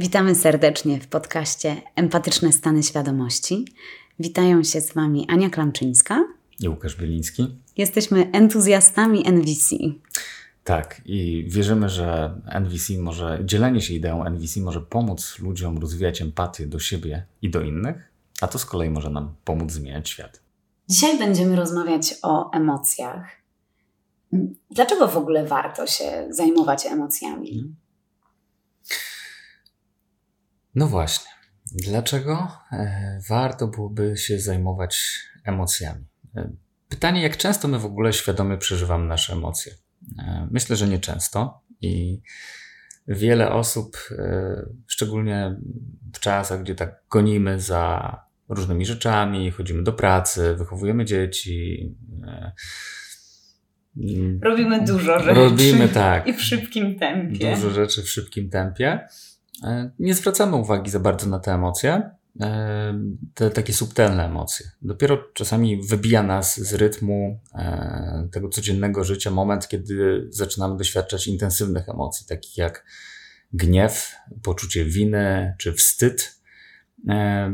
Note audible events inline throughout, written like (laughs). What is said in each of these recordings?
Witamy serdecznie w podcaście Empatyczne Stany Świadomości. Witają się z Wami Ania Klamczyńska i Łukasz Bieliński. Jesteśmy entuzjastami NVC. Tak, i wierzymy, że NVC może, dzielenie się ideą NVC może pomóc ludziom rozwijać empatię do siebie i do innych, a to z kolei może nam pomóc zmieniać świat. Dzisiaj będziemy rozmawiać o emocjach. Dlaczego w ogóle warto się zajmować emocjami? No właśnie. Dlaczego e, warto byłoby się zajmować emocjami? E, pytanie, jak często my w ogóle świadomie przeżywamy nasze emocje? E, myślę, że nie często i wiele osób, szczególnie w czasach, gdzie tak gonimy za różnymi rzeczami, chodzimy do pracy, wychowujemy dzieci. Robimy dużo rzeczy. Robimy tak. I w szybkim tempie. Dużo rzeczy w szybkim tempie. E, nie zwracamy uwagi za bardzo na te emocje, e, te takie subtelne emocje. Dopiero czasami wybija nas z rytmu e, tego codziennego życia moment, kiedy zaczynamy doświadczać intensywnych emocji, takich jak gniew, poczucie winy czy wstyd,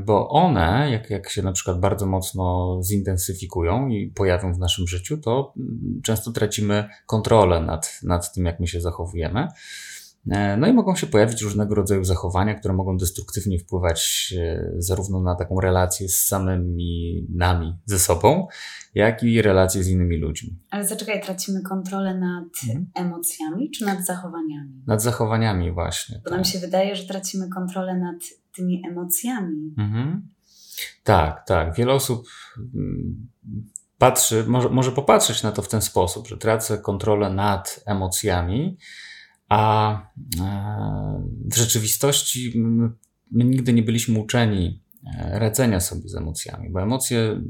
bo one, jak, jak się na przykład bardzo mocno zintensyfikują i pojawią w naszym życiu, to często tracimy kontrolę nad, nad tym, jak my się zachowujemy. E, no i mogą się pojawić różnego rodzaju zachowania, które mogą destruktywnie wpływać e, zarówno na taką relację z samymi nami, ze sobą, jak i relacje z innymi ludźmi. Ale zaczekaj, tracimy kontrolę nad mhm. emocjami czy nad zachowaniami? Nad zachowaniami właśnie. Bo tak. nam się wydaje, że tracimy kontrolę nad tymi emocjami. Mhm. Tak, tak. Wiele osób mm, patrzy, może, może popatrzeć na to w ten sposób, że tracę kontrolę nad emocjami, a e, w rzeczywistości my nigdy nie byliśmy uczeni e, radzenia sobie z emocjami, bo emocje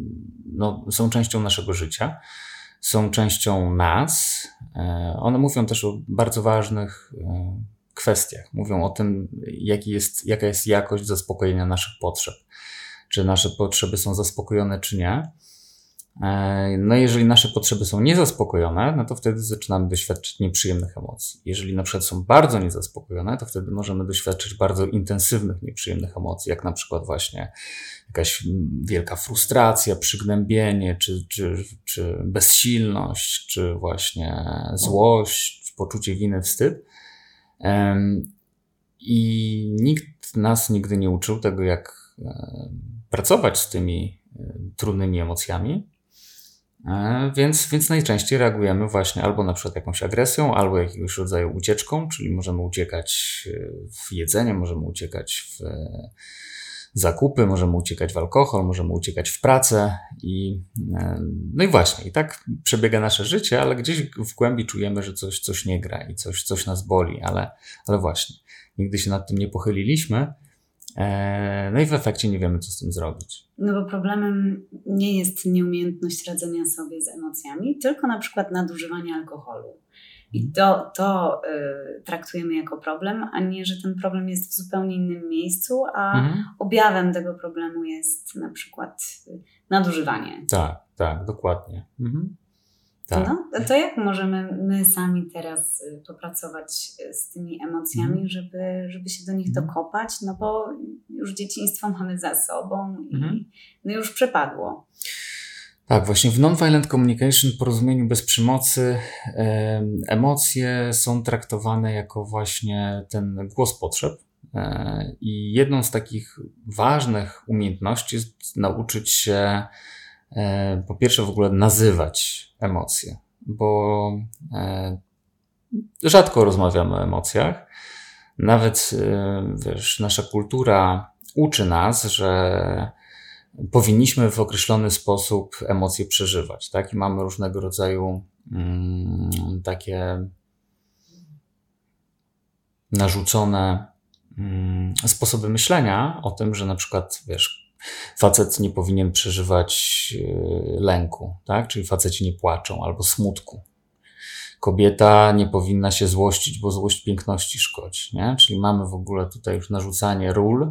no, są częścią naszego życia, są częścią nas. E, one mówią też o bardzo ważnych kwestiach. Mówią o tym, jaki jest, jaka jest jakość zaspokojenia naszych potrzeb. Czy nasze potrzeby są zaspokojone, czy nie. E, no, jeżeli nasze potrzeby są niezaspokojone, no to wtedy zaczynamy doświadczyć nieprzyjemnych emocji. Jeżeli na przykład są bardzo niezaspokojone, to wtedy możemy doświadczyć bardzo intensywnych, nieprzyjemnych emocji, jak na przykład właśnie jakaś wielka frustracja, przygnębienie, czy, czy, czy bezsilność, czy właśnie złość, poczucie winy, wstyd. I nikt nas nigdy nie uczył tego, jak pracować z tymi trudnymi emocjami. E, więc, więc najczęściej reagujemy właśnie albo na przykład jakąś agresją, albo jakiegoś rodzaju ucieczką, czyli możemy uciekać e, w jedzenie, możemy uciekać w e, zakupy, możemy uciekać w alkohol, możemy uciekać w pracę i no i właśnie, i tak przebiega nasze życie, ale gdzieś w głębi czujemy, że coś, coś nie gra i coś, coś nas boli, ale, ale właśnie, nigdy się nad tym nie pochyliliśmy, no i w efekcie nie wiemy, co z tym zrobić. No bo problemem nie jest nieumiejętność radzenia sobie z emocjami, tylko na przykład nadużywanie alkoholu. I to, to y, traktujemy jako problem, a nie, że ten problem jest w zupełnie innym miejscu, a mhm. objawem tego problemu jest na przykład y, nadużywanie. Tak, tak, dokładnie. Mhm. Tak. No, to jak możemy my sami teraz y, popracować y, z tymi emocjami, mm. żeby, żeby się do nich mm. dokopać? No bo już dzieciństwo mamy za sobą i mm. no już przepadło. Tak, właśnie w Nonviolent Communication, porozumieniu bez przemocy, emocje są traktowane jako właśnie ten głos potrzeb. E, I jedną z takich ważnych umiejętności jest nauczyć się po pierwsze w ogóle nazywać emocje, bo e, rzadko rozmawiamy o emocjach. Nawet, e, wiesz, nasza kultura uczy nas, że powinniśmy w określony sposób emocje przeżywać, tak? I mamy różnego rodzaju mm, takie narzucone mm, sposoby myślenia o tym, że na przykład, wiesz, facet nie powinien przeżywać e, lęku, tak? Czyli faceci nie płaczą albo smutku. Kobieta nie powinna się złościć, bo złość piękności szkodzi, nie? Czyli mamy w ogóle tutaj już narzucanie ról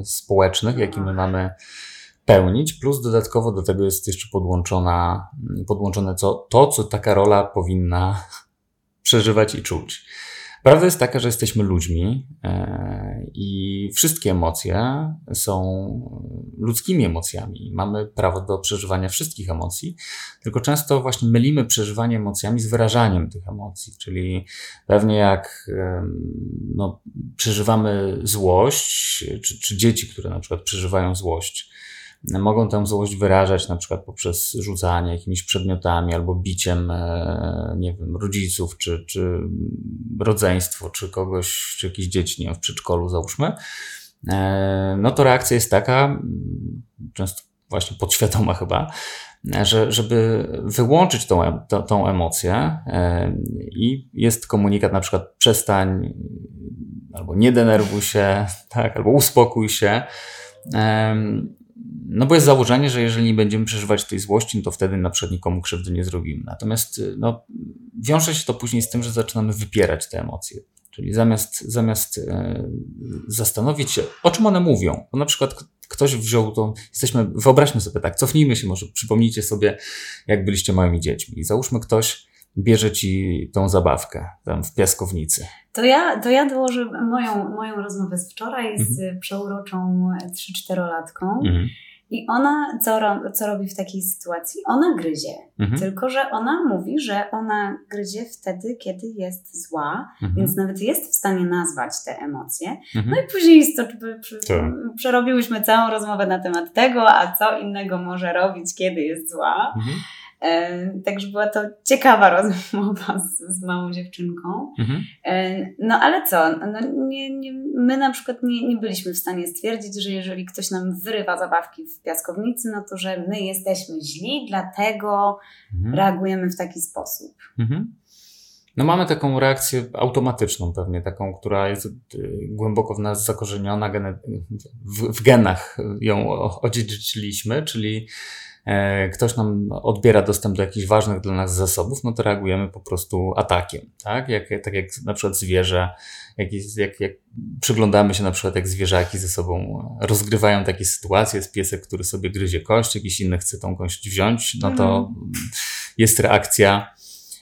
y, społecznych, jakimi mamy pełnić, plus dodatkowo do tego jest jeszcze podłączona, podłączone co, to, co taka rola powinna (laughs) przeżywać i czuć. Prawda jest taka, że jesteśmy ludźmi e, i wszystkie emocje są ludzkimi emocjami. Mamy prawo do przeżywania wszystkich emocji, tylko często właśnie mylimy przeżywanie emocjami z wyrażaniem tych emocji. Czyli pewnie jak no, przeżywamy złość, czy, czy dzieci, które na przykład przeżywają złość, mogą tę złość wyrażać na przykład poprzez rzucanie jakimiś przedmiotami albo biciem, e, nie wiem, rodziców, czy, czy rodzeństwo, czy kogoś, czy jakieś dzieci, nie wiem, w przedszkolu załóżmy, e, no to reakcja jest taka, często właśnie podświadoma chyba, że, żeby wyłączyć tą, tą, tą emocję e, i jest komunikat na przykład przestań albo nie denerwuj się, (laughs) tak, albo uspokój się. No bo jest założenie, że jeżeli nie będziemy przeżywać tej złości, no to wtedy na przykład nikomu krzywdy nie zrobimy. Natomiast y, no, wiąże się to później z tym, że zaczynamy wypierać te emocje. Czyli zamiast, zamiast e, zastanowić się, o czym one mówią, bo na przykład ktoś wziął tą, jesteśmy, wyobraźmy sobie tak, cofnijmy się może, przypomnijcie sobie, jak byliście małymi dziećmi. I załóżmy ktoś bierze ci tą zabawkę tam w piaskownicy. To ja, to ja dołożę moją, moją rozmowę z wczoraj mhm. z przeuroczą 3-4-latką. Mhm. I ona co, co robi w takiej sytuacji? Ona gryzie. Mhm. Tylko, że ona mówi, że ona gryzie wtedy, kiedy jest zła, mhm. więc nawet jest w stanie nazwać te emocje. Mhm. No i później to, przerobiłyśmy całą rozmowę na temat tego, a co innego może robić, kiedy jest zła. Także była to ciekawa (laughs) rozmowa z, z małą dziewczynką. Mhm. No ale co? No, nie, nie, my na przykład nie, nie byliśmy w stanie stwierdzić, że jeżeli ktoś nam wyrywa zabawki w piaskownicy, no to że my jesteśmy źli, dlatego mhm. reagujemy w taki sposób. Mhm. No mamy taką reakcję automatyczną pewnie, taką, która jest y, głęboko w nas zakorzeniona, w, w genach ją odziedziczyliśmy, czyli ktoś nam odbiera dostęp do jakichś ważnych dla nas zasobów, no to reagujemy po prostu atakiem, tak? Jak, tak jak na przykład zwierzę, jak, jak, jak przyglądamy się na przykład jak zwierzaki ze sobą rozgrywają takie sytuacje, jest piesek, który sobie gryzie kość, jakiś inny chce tą kość wziąć, no to mm. jest reakcja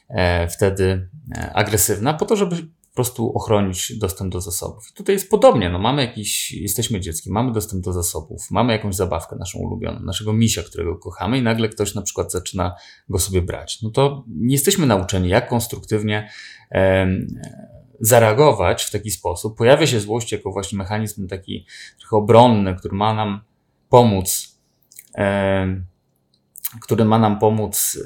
e, wtedy e, agresywna po to, żeby prostu ochronić dostęp do zasobów. Tutaj jest podobnie, no mamy jakiś, jesteśmy dzieckiem, mamy dostęp do zasobów, mamy jakąś zabawkę naszą ulubioną, naszego misia, którego kochamy i nagle ktoś na przykład zaczyna go sobie brać. No to nie jesteśmy nauczeni, jak konstruktywnie e, zareagować w taki sposób. Pojawia się złość jako właśnie mechanizm taki trochę obronny, który ma nam pomóc e, który ma nam pomóc,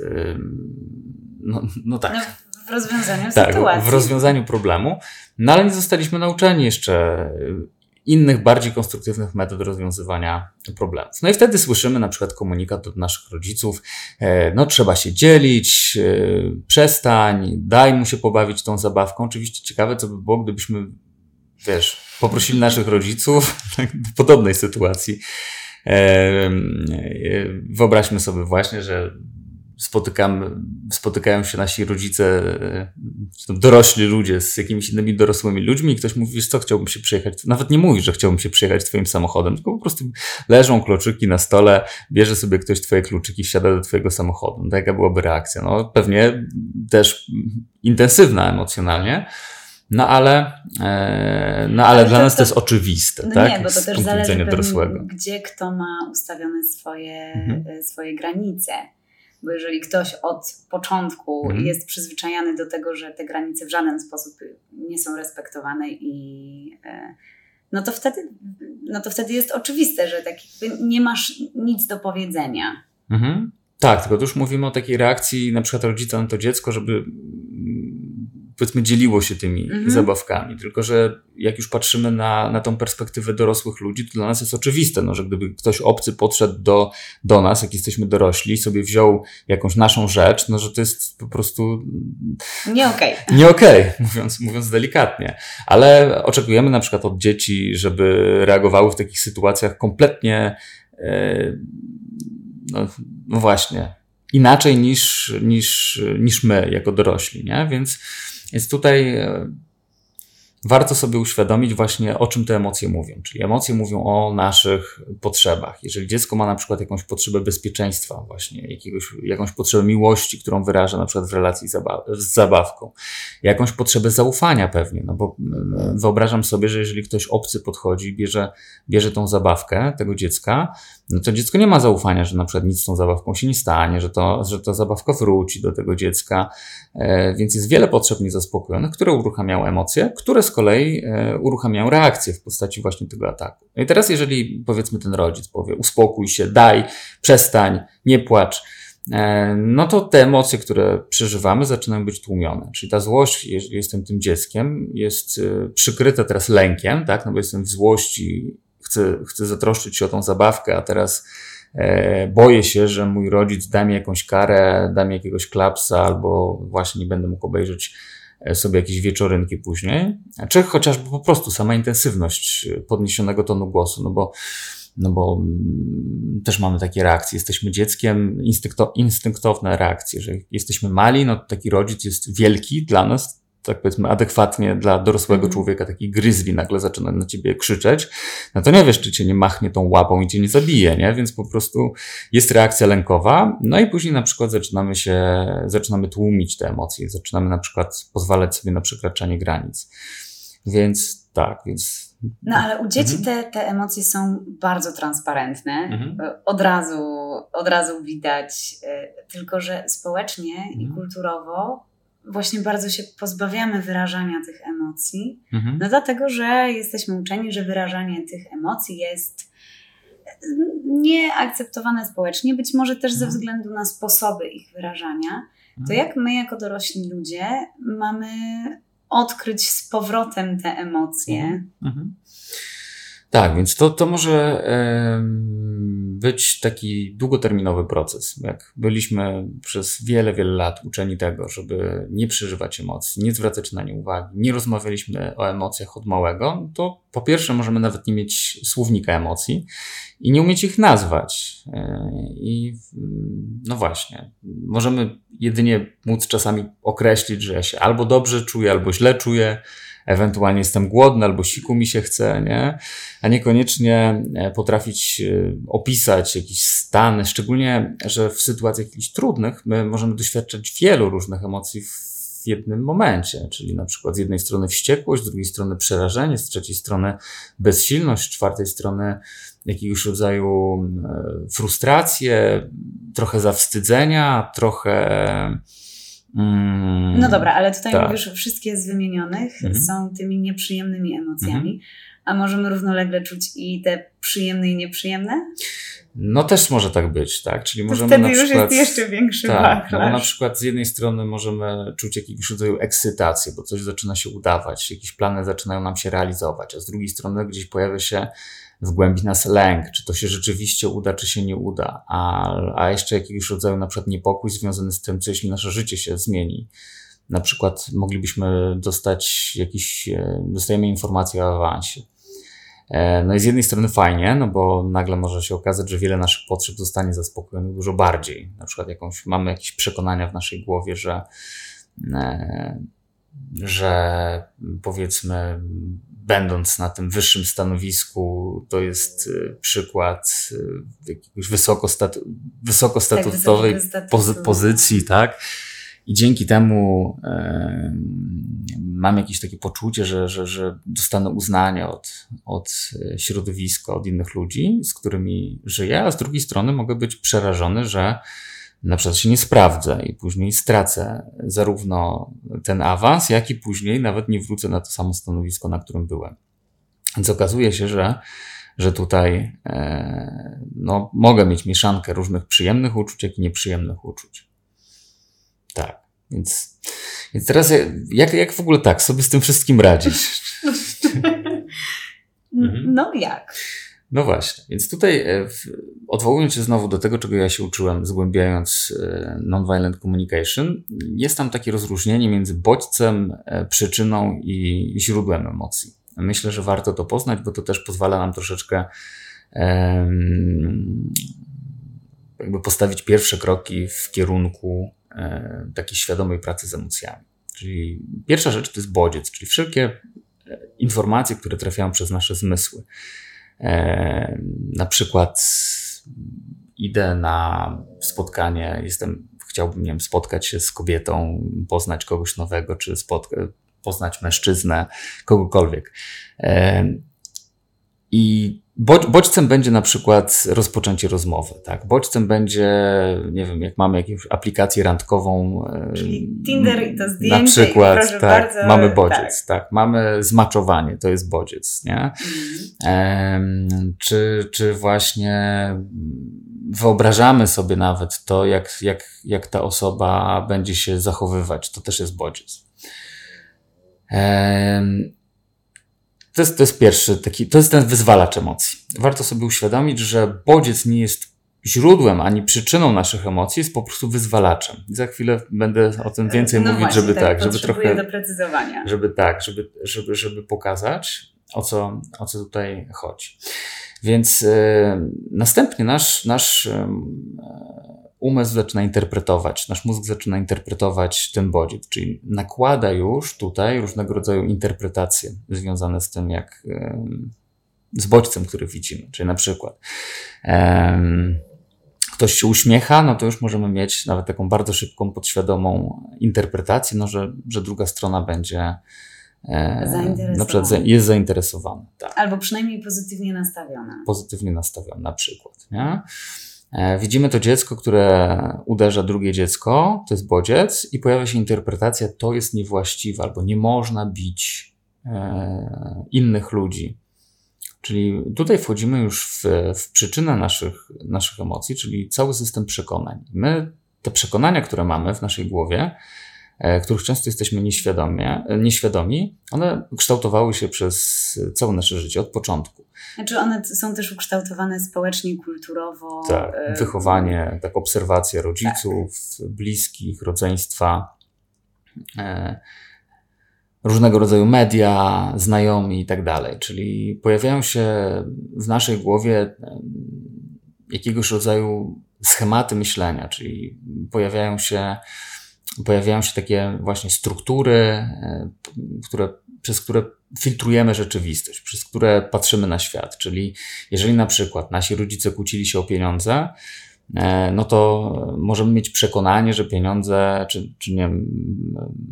no, no tak. No w rozwiązaniu tak, sytuacji. w rozwiązaniu problemu. No ale nie zostaliśmy nauczeni jeszcze innych, bardziej konstruktywnych metod rozwiązywania problemów. No i wtedy słyszymy na przykład komunikat od naszych rodziców, e, no trzeba się dzielić, e, przestań, daj mu się pobawić tą zabawką. Oczywiście ciekawe, co by było, gdybyśmy, wiesz, poprosili naszych rodziców (laughs) w podobnej sytuacji. E, wyobraźmy sobie właśnie, że spotykam, spotykają się nasi rodzice, dorośli ludzie z jakimiś innymi dorosłymi ludźmi i ktoś mówi, wiesz co, chciałbym się przyjechać, nawet nie mówi, że chciałbym się przyjechać twoim samochodem, tylko po prostu leżą kluczyki na stole, bierze sobie ktoś twoje kluczyki, wsiada do twojego samochodu. No, jaka byłaby reakcja? No pewnie też intensywna emocjonalnie, no ale, e, no ale, ale dla to, nas to jest oczywiste, no tak? Nie, bo to też zależy, dorosłego. gdzie kto ma ustawione swoje, mhm. swoje granice. Bo jeżeli ktoś od początku mhm. jest przyzwyczajany do tego, że te granice w żaden sposób nie są respektowane i e, no to wtedy, no to wtedy jest oczywiste, że tak nie masz nic do powiedzenia. Mhm. Tak, tylko tu już mówimy o takiej reakcji na przykład rodzica na to dziecko, żeby powiedzmy dzieliło się tymi mhm. zabawkami. Tylko, że jak już patrzymy na, na tą perspektywę dorosłych ludzi, to dla nas jest oczywiste, no, że gdyby ktoś obcy podszedł do, do nas, jak jesteśmy dorośli, sobie wziął jakąś naszą rzecz, no że to jest po prostu nie okej. Okay. Nie okej, okay, (laughs) mówiąc, mówiąc delikatnie. Ale oczekujemy na przykład od dzieci, żeby reagowały w takich sytuacjach kompletnie e, no, no właśnie, inaczej niż, niż, niż my jako dorośli, nie? Więc więc tutaj e, warto sobie uświadomić właśnie, o czym te emocje mówią. Czyli emocje mówią o naszych potrzebach. Jeżeli dziecko ma na przykład jakąś potrzebę bezpieczeństwa, właśnie jakiegoś, jakąś potrzebę miłości, którą wyraża na przykład w relacji z zabawką, jakąś potrzebę zaufania pewnie, no bo mm, wyobrażam sobie, że jeżeli ktoś obcy podchodzi, bierze, bierze tą zabawkę tego dziecka, no to dziecko nie ma zaufania, że na przykład nic z tą zabawką się nie stanie, że to, że ta zabawka wróci do tego dziecka, e, więc jest wiele potrzeb niezaspokojonych, które uruchamiają emocje, które z kolei e, uruchamiają reakcję w postaci właśnie tego ataku. No i teraz jeżeli powiedzmy ten rodzic powie uspokój się, daj, przestań, nie płacz, e, no to te emocje, które przeżywamy, zaczynają być tłumione. Czyli ta złość, jeżeli jestem tym dzieckiem, jest przykryta teraz lękiem, tak? No bo jestem w złości chcę, chcę zatroszczyć się o tą zabawkę, a teraz e, boję się, że mój rodzic da mi jakąś karę, da mi jakiegoś klapsa, albo właśnie nie będę mógł obejrzeć e, sobie jakieś wieczorynki później, czy chociażby po prostu sama intensywność podniesionego tonu głosu, no bo no bo mm, też mamy takie reakcje. Jesteśmy dzieckiem, instynkto, instynktowne reakcje, że jesteśmy mali, no taki rodzic jest wielki dla nas, tak powiedzmy, adekwatnie dla dorosłego mm. człowieka, taki gryzli nagle zaczyna na ciebie krzyczeć, no to nie wiesz, czy cię nie machnie tą łapą i cię nie zabije, nie? Więc po prostu jest reakcja lękowa, no i później na przykład zaczynamy się, zaczynamy tłumić te emocje, zaczynamy na przykład pozwalać sobie na przekraczanie granic. Więc tak, więc no ale u dzieci mhm. te, te emocje są bardzo transparentne. Mhm. Od, razu, od razu widać, y, tylko że społecznie mhm. i kulturowo właśnie bardzo się pozbawiamy wyrażania tych emocji, mhm. no dlatego, że jesteśmy uczeni, że wyrażanie tych emocji jest nieakceptowane społecznie, być może też ze mhm. względu na sposoby ich wyrażania. To mhm. jak my, jako dorośli ludzie, mamy odkryć z powrotem te emocje? Mhm. Tak, więc to, to może być taki długoterminowy proces. Jak byliśmy przez wiele, wiele lat uczeni tego, żeby nie przeżywać emocji, nie zwracać na nie uwagi, nie rozmawialiśmy o emocjach od małego, to po pierwsze możemy nawet nie mieć słownika emocji i nie umieć ich nazwać. E, I no właśnie, możemy jedynie móc czasami określić, że ja się albo dobrze czuję, albo źle czuję, ewentualnie jestem głodny albo siku mi się chce, nie? A niekoniecznie e, potrafić e, opisać jakiś stan, szczególnie, że w sytuacjach jakichś trudnych my możemy doświadczać wielu różnych emocji w jednym momencie, czyli na przykład z jednej strony wściekłość, z drugiej strony przerażenie, z trzeciej strony bezsilność, z czwartej strony jakiegoś rodzaju e, frustrację, trochę zawstydzenia, trochę Mm, no dobra, ale tutaj tak. mówisz, wszystkie z wymienionych mhm. są tymi nieprzyjemnymi emocjami, mhm. a możemy równolegle czuć i te przyjemne i nieprzyjemne? No też może tak być, tak? Czyli to możemy wtedy na już przykład, jest jeszcze większy tak, no bo na przykład z jednej strony możemy czuć jakiegoś rodzaju ekscytację, bo coś zaczyna się udawać, jakieś plany zaczynają nam się realizować, a z drugiej strony gdzieś pojawia się w głębi nas lęk, czy to się rzeczywiście uda, czy się nie uda, a, a jeszcze jakiegoś rodzaju na przykład niepokój związany z tym, co jeśli nasze życie się zmieni. Na przykład moglibyśmy dostać jakiś, e, dostajemy informację o awansie. E, no i z jednej strony fajnie, no bo nagle może się okazać, że wiele naszych potrzeb zostanie zaspokojonych dużo bardziej. Na przykład jakąś, mamy jakieś przekonania w naszej głowie, że, e, że powiedzmy będąc na tym wyższym stanowisku, to jest y, przykład y, jakiegoś wysokostatu, wysokostatutowej tak, pozy pozycji, tak? I dzięki temu e, mam jakieś takie poczucie, że, że, że dostanę uznanie od, od środowiska, od innych ludzi, z którymi żyję, a z drugiej strony mogę być przerażony, że na przykład się nie sprawdzę i później stracę zarówno ten awans, jak i później nawet nie wrócę na to samo stanowisko, na którym byłem. Więc okazuje się, że, że tutaj e, no, mogę mieć mieszankę różnych przyjemnych uczuć, jak i nieprzyjemnych uczuć. Tak, więc, więc teraz jak, jak w ogóle tak sobie z tym wszystkim radzić? (laughs) no jak? No właśnie, więc tutaj e, odwołując się znowu do tego, czego ja się uczyłem, zgłębiając e, nonviolent communication, jest tam takie rozróżnienie między bodźcem, e, przyczyną i źródłem emocji. Myślę, że warto to poznać, bo to też pozwala nam troszeczkę jakby postawić pierwsze kroki w kierunku takiej świadomej pracy z emocjami. Czyli pierwsza rzecz to jest bodziec, czyli wszelkie informacje, które trafiają przez nasze zmysły. E, na przykład idę na spotkanie, jestem, chciałbym, nie wiem, spotkać się z kobietą, poznać kogoś nowego, czy spotka- poznać mężczyznę, kogokolwiek. E, Bodźcem będzie na przykład rozpoczęcie rozmowy, tak? Bodźcem będzie, nie wiem, jak mamy jakąś aplikację randkową. E, Czyli Tinder i to zdjęcie. Na przykład, tak, bardzo, mamy bodziec, tak. tak. Mamy zmaczowanie, to jest bodziec, nie? Mhm. czy, czy właśnie wyobrażamy sobie nawet to, jak, jak, jak ta osoba będzie się zachowywać, to też jest bodziec. To jest, to jest pierwszy taki, to jest ten wyzwalacz emocji. Warto sobie uświadomić, że bodziec nie jest źródłem ani przyczyną naszych emocji, jest po prostu wyzwalaczem. I za chwilę będę o tym więcej no mówić, właśnie, żeby tak, tak, żeby trochę. doprecyzowania. Żeby tak, żeby, żeby, żeby pokazać, o co, o co tutaj chodzi. Więc yy, następnie nasz, nasz yy, umysł zaczyna interpretować, nasz mózg zaczyna interpretować ten bodziec, czyli nakłada już tutaj różnego rodzaju interpretacje związane z tym, jak z bodźcem, który widzimy. Czyli na przykład um, ktoś się uśmiecha, no to już możemy mieć nawet taką bardzo szybką, podświadomą interpretację, no, że, że druga strona będzie e, na przykład jest zainteresowana. Tak. Albo przynajmniej pozytywnie nastawiona. Pozytywnie nastawiona na przykład. Nie? E, widzimy to dziecko, które uderza drugie dziecko, to jest bodziec, i pojawia się interpretacja, to jest niewłaściwe, albo nie można bić e, innych ludzi. Czyli tutaj wchodzimy już w, w przyczynę naszych, naszych emocji, czyli cały system przekonań. My te przekonania, które mamy w naszej głowie, których często jesteśmy nieświadomie, nieświadomi, one kształtowały się przez całe nasze życie od początku. Znaczy one są też ukształtowane społecznie, kulturowo. Tak, e, wychowanie, tak, obserwacja rodziców, tak. bliskich, rodzeństwa, e, różnego rodzaju media, znajomi i tak dalej. Czyli pojawiają się w naszej głowie jakiegoś rodzaju schematy myślenia, czyli pojawiają się, pojawiają się takie właśnie struktury, e, które, przez które filtrujemy rzeczywistość, przez które patrzymy na świat. Czyli jeżeli na przykład nasi rodzice kłócili się o pieniądze, e, no to możemy mieć przekonanie, że pieniądze, czy, czy nie,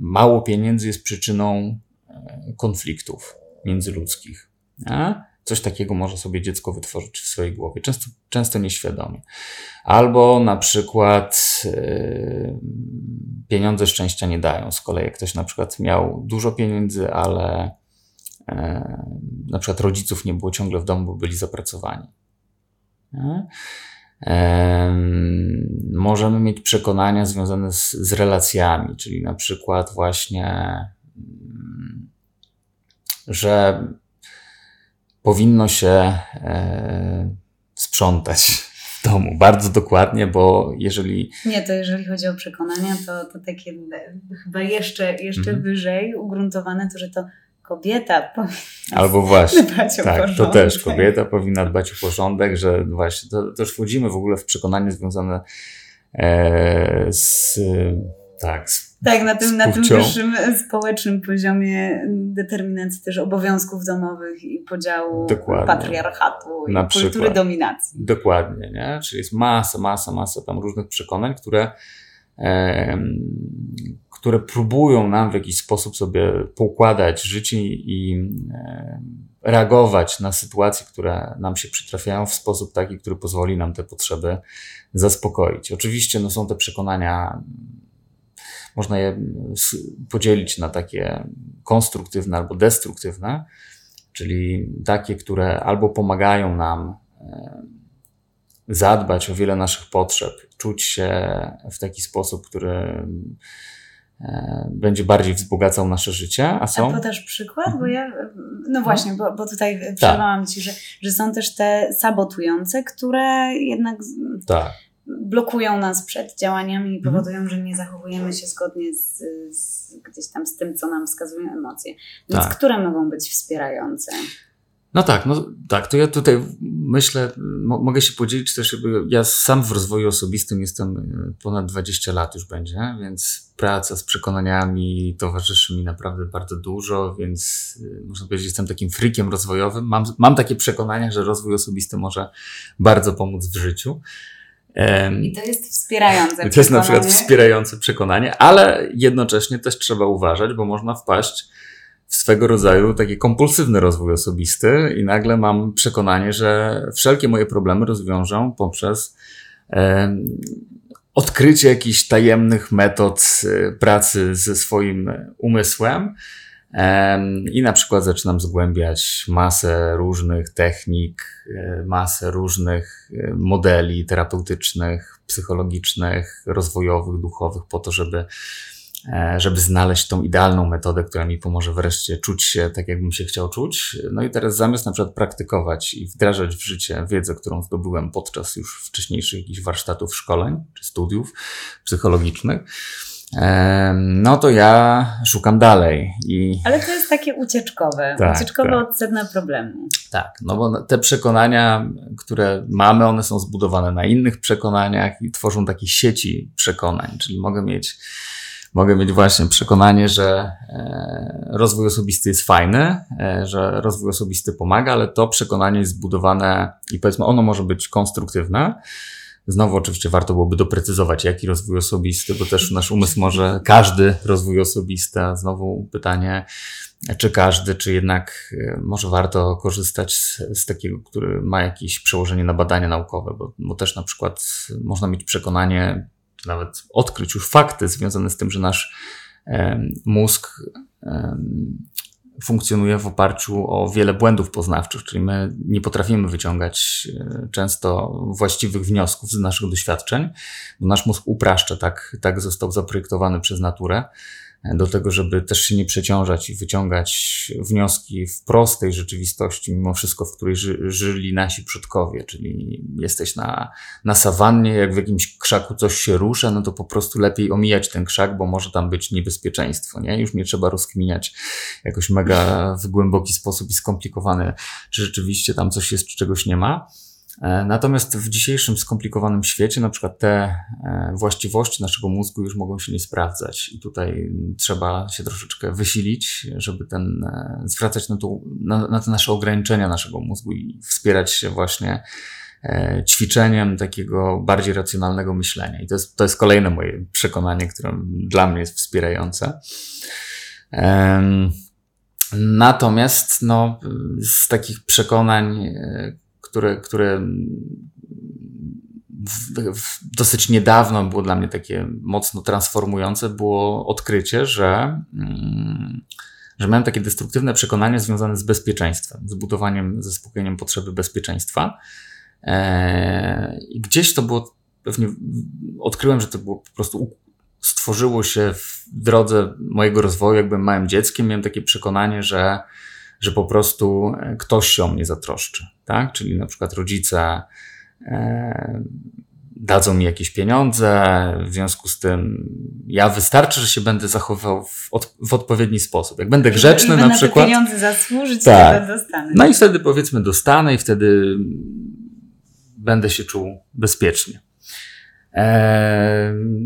mało pieniędzy jest przyczyną e, konfliktów międzyludzkich. Nie? Coś takiego może sobie dziecko wytworzyć w swojej głowie, często, często nieświadomie. Albo na przykład yy, pieniądze szczęścia nie dają. Z kolei jak ktoś na przykład miał dużo pieniędzy, ale na przykład rodziców nie było ciągle w domu, bo byli zapracowani. Możemy mieć przekonania związane z, z relacjami, czyli na przykład właśnie, mm, że powinno się e, sprzątać w domu bardzo dokładnie, bo jeżeli. Nie, to jeżeli chodzi o przekonania, to, to takie chyba jeszcze, jeszcze mhm. wyżej ugruntowane to, że to kobieta powinna Albo właśnie, dbać o tak, porządek. to też kobieta powinna dbać o porządek, że właśnie to, to już wchodzimy w ogóle w przekonanie związane e, z tak, z, tak, na tym, na tym wyższym społecznym poziomie determinacji też obowiązków domowych i podziału Dokładnie. patriarchatu i na kultury przykład. dominacji. Dokładnie, nie? Czyli jest masa, masa, masa tam różnych przekonań, które e, które próbują nam w jakiś sposób sobie poukładać życie i e, reagować na sytuacje, które nam się przytrafiają w sposób taki, który pozwoli nam te potrzeby zaspokoić. Oczywiście no, są te przekonania, można je podzielić na takie konstruktywne albo destruktywne, czyli takie, które albo pomagają nam e, zadbać o wiele naszych potrzeb, czuć się w taki sposób, który E, będzie bardziej wzbogacał nasze życie, a są... A podasz przykład? Bo ja, no właśnie, bo, bo tutaj tak. przerwałam Ci, że, że są też te sabotujące, które jednak tak. Blokują nas przed działaniami i mhm. powodują, że nie zachowujemy się zgodnie z, z, gdzieś tam z tym, co nam wskazują emocje. Więc tak. które mogą być wspierające? No tak, no tak, to ja tutaj myślę, mo mogę się podzielić też, jakby ja sam w rozwoju osobistym jestem e, ponad 20 lat już będzie, więc praca z przekonaniami towarzyszy mi naprawdę bardzo dużo, więc e, można powiedzieć, jestem takim frikiem rozwojowym. Mam, mam takie przekonania, że rozwój osobisty może bardzo pomóc w życiu. I to jest wspierające. I to jest na przykład wspierające przekonanie, ale jednocześnie też trzeba uważać, bo można wpaść w swego rodzaju taki kompulsywny rozwój osobisty i nagle mam przekonanie, że wszelkie moje problemy rozwiążę poprzez e, odkrycie jakichś tajemnych metod e, pracy ze swoim umysłem. I na przykład zaczynam zgłębiać masę różnych technik, e, masę różnych e, modeli terapeutycznych, psychologicznych, rozwojowych, duchowych, po to, żeby E, żeby znaleźć tą idealną metodę, która mi pomoże wreszcie czuć się tak, jakbym się chciał czuć. No i teraz zamiast na przykład praktykować i wdrażać w życie wiedzę, którą zdobyłem podczas już wcześniejszych jakichś warsztatów, szkoleń czy studiów psychologicznych, no to ja szukam dalej. I... Ale to jest takie ucieczkowe, tak, ucieczkowe tak. od sedna problemu. Tak, no bo te przekonania, które mamy, one są zbudowane na innych przekonaniach i tworzą takie sieci przekonań, czyli mogę mieć mogę mieć właśnie przekonanie, że e, rozwój osobisty jest fajny, e, że rozwój osobisty pomaga, ale to przekonanie jest zbudowane i powiedzmy ono może być konstruktywne. Znowu oczywiście warto byłoby doprecyzować, jaki rozwój osobisty, bo też nasz umysł może każdy rozwój osobisty. A znowu pytanie, czy każdy, czy jednak e, może warto korzystać z, z, takiego, który ma jakieś przełożenie na badania naukowe, bo, bo też na przykład można mieć przekonanie, nawet odkryć już fakty związane z tym, że nasz mózg funkcjonuje w oparciu o wiele błędów poznawczych, czyli my nie potrafimy wyciągać e, często właściwych wniosków z naszych doświadczeń, bo nasz mózg upraszcza, tak, tak został zaprojektowany przez naturę do tego, żeby też się nie przeciążać i wyciągać wnioski w prostej rzeczywistości, mimo wszystko, w której ży, żyli nasi przodkowie. Czyli jesteś na, na sawannie, jak w jakimś krzaku coś się rusza, no to po prostu lepiej omijać ten krzak, bo może tam być niebezpieczeństwo, nie? Już nie trzeba rozkminiać jakoś mega w głęboki sposób i skomplikowany, czy rzeczywiście tam coś jest, czy czegoś nie ma. E, natomiast w dzisiejszym skomplikowanym świecie, na przykład te e, właściwości naszego mózgu już mogą się nie sprawdzać, i tutaj trzeba się troszeczkę wysilić, żeby ten, e, zwracać na, to, na, na te nasze ograniczenia naszego mózgu i wspierać się właśnie ćwiczeniem takiego bardziej racjonalnego myślenia. I to jest, to jest kolejne moje przekonanie, które dla mnie jest wspierające. Natomiast no, z takich przekonań, które, które w, w dosyć niedawno było dla mnie takie mocno transformujące, było odkrycie, że, mm, że miałem takie destruktywne przekonanie związane z bezpieczeństwem, z budowaniem, zaspokojeniem potrzeby bezpieczeństwa. E, I gdzieś to było, pewnie odkryłem, że to było po prostu stworzyło się w drodze mojego rozwoju, jakbym małym dzieckiem, miałem takie przekonanie, że że po prostu e, ktoś się o mnie zatroszczy, tak? Czyli na przykład rodzice e, dadzą mi jakieś pieniądze, w związku z tym ja wystarczy, że się będę zachowywał w, od, w odpowiedni sposób. Jak będę grzeczny I na przykład. Te pieniądze zasłużyć, tak. to dostanę. No i wtedy powiedzmy dostanę i wtedy będę się czuł bezpiecznie.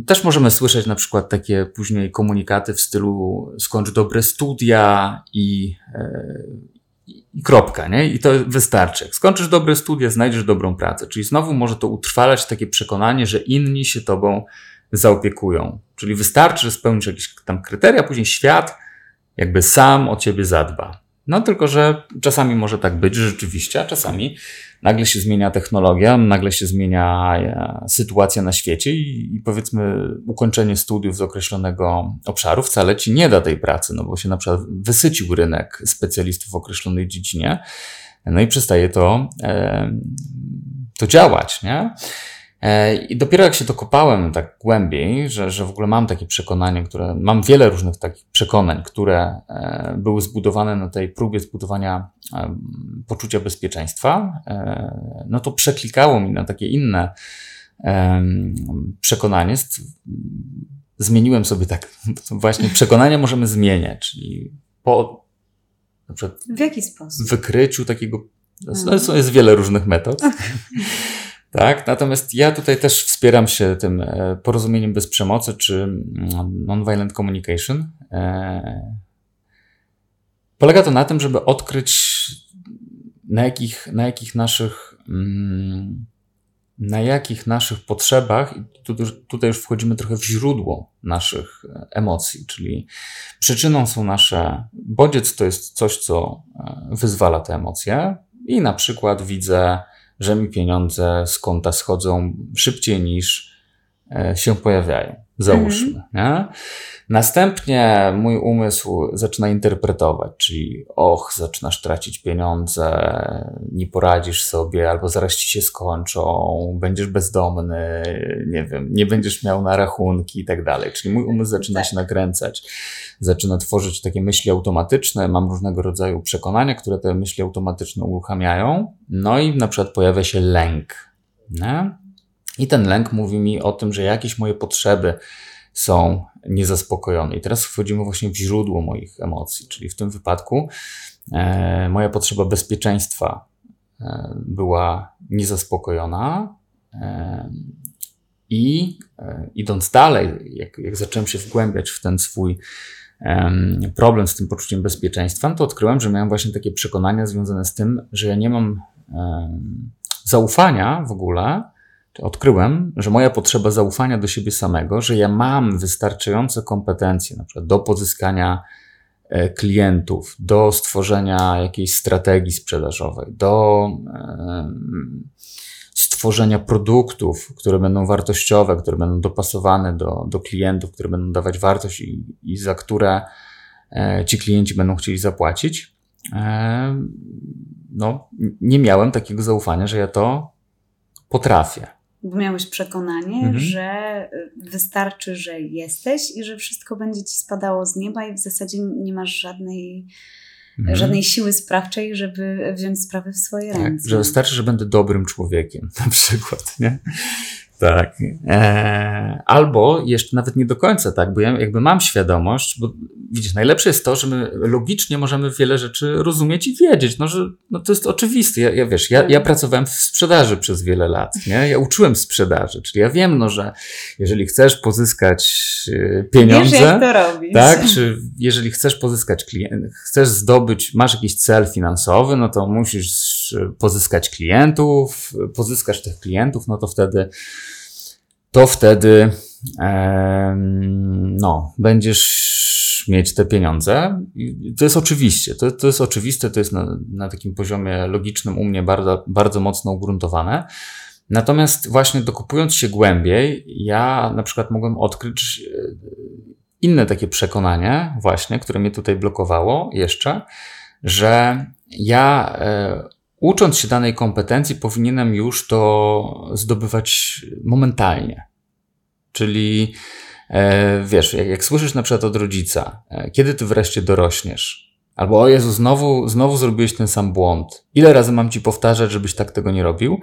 Też możemy słyszeć na przykład takie później komunikaty w stylu skończ dobre studia i, e, i kropka, nie? I to wystarczy. Jak skończysz dobre studia, znajdziesz dobrą pracę. Czyli znowu może to utrwalać takie przekonanie, że inni się tobą zaopiekują. Czyli wystarczy, że spełnisz jakieś tam kryteria, później świat jakby sam o ciebie zadba. No tylko, że czasami może tak być rzeczywiście, a czasami nagle się zmienia technologia, nagle się zmienia e, sytuacja na świecie i, i, powiedzmy ukończenie studiów z określonego obszaru wcale ci nie da tej pracy, no bo się na przykład wysycił rynek specjalistów w określonej dziedzinie, no i przestaje to, e, to działać, nie? E, I dopiero jak się dokopałem tak głębiej, że, że w ogóle mam takie przekonanie, które, mam wiele różnych takich przekonań, które e, były zbudowane na tej próbie zbudowania e, poczucia bezpieczeństwa, no to przeklikało mi na takie inne przekonanie. Zmieniłem sobie tak, (laughs) właśnie przekonania możemy zmieniać, czyli po na przykład w jaki sposób? W wykryciu takiego, no, jest, jest wiele różnych metod. (laughs) Tak, natomiast ja tutaj też wspieram się tym e, porozumieniem bez przemocy czy mm, nonviolent communication. E, polega to na tym, żeby odkryć na jakich, na jakich naszych mm, na jakich naszych potrzebach, i tutaj już wchodzimy trochę w źródło naszych e, emocji, czyli przyczyną są nasze, bodziec to jest coś, co wyzwala te emocje i na przykład widzę że mi pieniądze z konta schodzą szybciej niż e, się pojawiają. Załóżmy. Mhm. Następnie mój umysł zaczyna interpretować, czyli och, zaczynasz tracić pieniądze, nie poradzisz sobie, albo zaraz ci się skończą, będziesz bezdomny, nie wiem, nie będziesz miał na rachunki i tak dalej. Czyli mój umysł zaczyna tak. się nakręcać, zaczyna tworzyć takie myśli automatyczne, mam różnego rodzaju przekonania, które te myśli automatyczne uruchamiają, no i na przykład pojawia się lęk. Nie? I ten lęk mówi mi o tym, że jakieś moje potrzeby są niezaspokojone. I teraz wchodzimy właśnie w źródło moich emocji, czyli w tym wypadku e, moja potrzeba bezpieczeństwa e, była niezaspokojona. E, I e, idąc dalej, jak, jak zacząłem się wgłębiać w ten swój problem z tym poczuciem bezpieczeństwa, no to odkryłem, że miałem właśnie takie przekonania związane z tym, że ja nie mam zaufania w ogóle odkryłem, że moja potrzeba zaufania do siebie samego, że ja mam wystarczające kompetencje, na przykład do pozyskania e, klientów, do stworzenia jakiejś strategii sprzedażowej, do stworzenia produktów, które będą wartościowe, które będą dopasowane do, do klientów, które będą dawać wartość i, i za które e, ci klienci będą chcieli zapłacić. No, nie miałem takiego zaufania, że ja to potrafię bo miałeś przekonanie, mhm. że y, wystarczy, że jesteś i że wszystko będzie ci spadało z nieba i w zasadzie nie masz żadnej, mhm. żadnej siły sprawczej, żeby wziąć sprawy w swoje tak, ręce. Że wystarczy, że będę dobrym człowiekiem, (laughs) na przykład, nie? Tak. E, albo jeszcze nawet nie do końca tak, bo ja jakby mam świadomość, bo widzisz, najlepsze jest to, że my logicznie możemy wiele rzeczy rozumieć i wiedzieć, no, że no, to jest oczywiste. Ja, ja wiesz, ja, ja pracowałem w sprzedaży przez wiele lat, nie? Ja uczyłem sprzedaży, czyli ja wiem, no, że jeżeli chcesz pozyskać e, pieniądze, wiesz, jak to robić. tak, czy jeżeli chcesz pozyskać klient, chcesz zdobyć, masz jakiś cel finansowy, no to musisz pozyskać klientów, pozyskasz tych klientów, no to wtedy to wtedy no, będziesz mieć te pieniądze. To jest oczywiście, to, to jest oczywiste, to jest na, na takim poziomie logicznym u mnie bardzo, bardzo mocno ugruntowane. Natomiast właśnie dokupując się głębiej, ja na przykład mogłem odkryć e, inne takie przekonanie, właśnie, które mnie tutaj blokowało jeszcze, że ja e, ucząc się danej kompetencji, powinienem już to zdobywać momentalnie. Czyli e, wiesz, jak, jak słyszysz na przykład od rodzica, e, kiedy ty wreszcie dorośniesz? Albo o Jezu, znowu, znowu zrobiłeś ten sam błąd. Ile razy mam ci powtarzać, żebyś tak tego nie robił?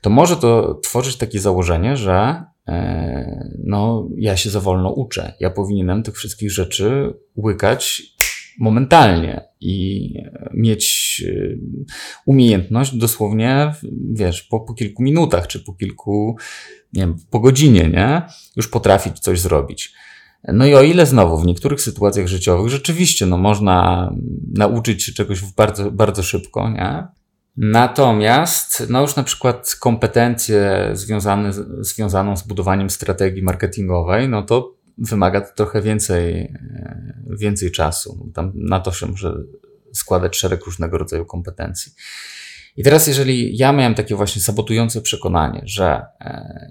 To może to tworzyć takie założenie, że e, no, ja się za wolno uczę. Ja powinienem tych wszystkich rzeczy łykać momentalnie i mieć e, umiejętność dosłownie, wiesz, po, po kilku minutach, czy po kilku, nie wiem, po godzinie, nie? Już potrafić coś zrobić. No i o ile znowu w niektórych sytuacjach życiowych rzeczywiście no, można nauczyć się czegoś bardzo, bardzo szybko, nie? Natomiast, no już na przykład kompetencje związane, związaną z budowaniem strategii marketingowej, no to wymaga to trochę więcej, e, więcej czasu. Tam na to się może składać szereg różnego rodzaju kompetencji. I teraz, jeżeli ja miałem takie właśnie sabotujące przekonanie, że e,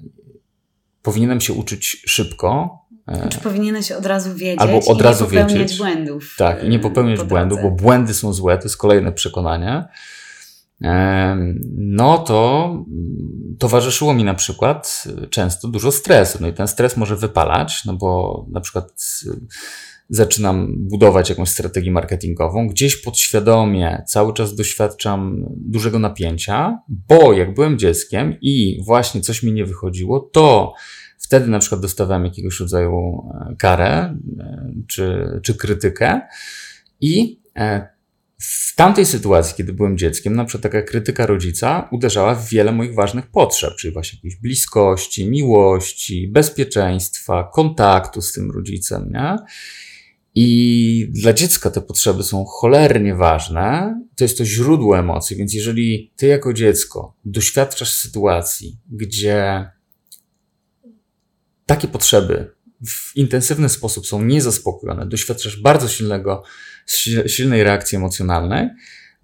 powinienem się uczyć szybko, e, czy powinieneś od razu wiedzieć albo od razu nie popełniać wiedzieć, błędów. Tak, i nie popełniać błędów, bo błędy są złe, to jest kolejne przekonanie no to towarzyszyło mi na przykład często dużo stresu. No i ten stres może wypalać, no bo na przykład y, zaczynam budować jakąś strategię marketingową, gdzieś podświadomie cały czas doświadczam dużego napięcia, bo jak byłem dzieckiem i właśnie coś mi nie wychodziło, to wtedy na przykład dostawałem jakiegoś rodzaju e, karę e, czy, czy krytykę i e, tamtej sytuacji, kiedy byłem dzieckiem, na przykład taka krytyka rodzica uderzała w wiele moich ważnych potrzeb, czyli właśnie jakiejś bliskości, miłości, bezpieczeństwa, kontaktu z tym rodzicem, nie? I dla dziecka te potrzeby są cholernie ważne. To jest to źródło emocji, więc jeżeli ty jako dziecko doświadczasz sytuacji, gdzie takie potrzeby w intensywny sposób są niezaspokojone, doświadczasz bardzo silnego, silnej reakcji emocjonalnej,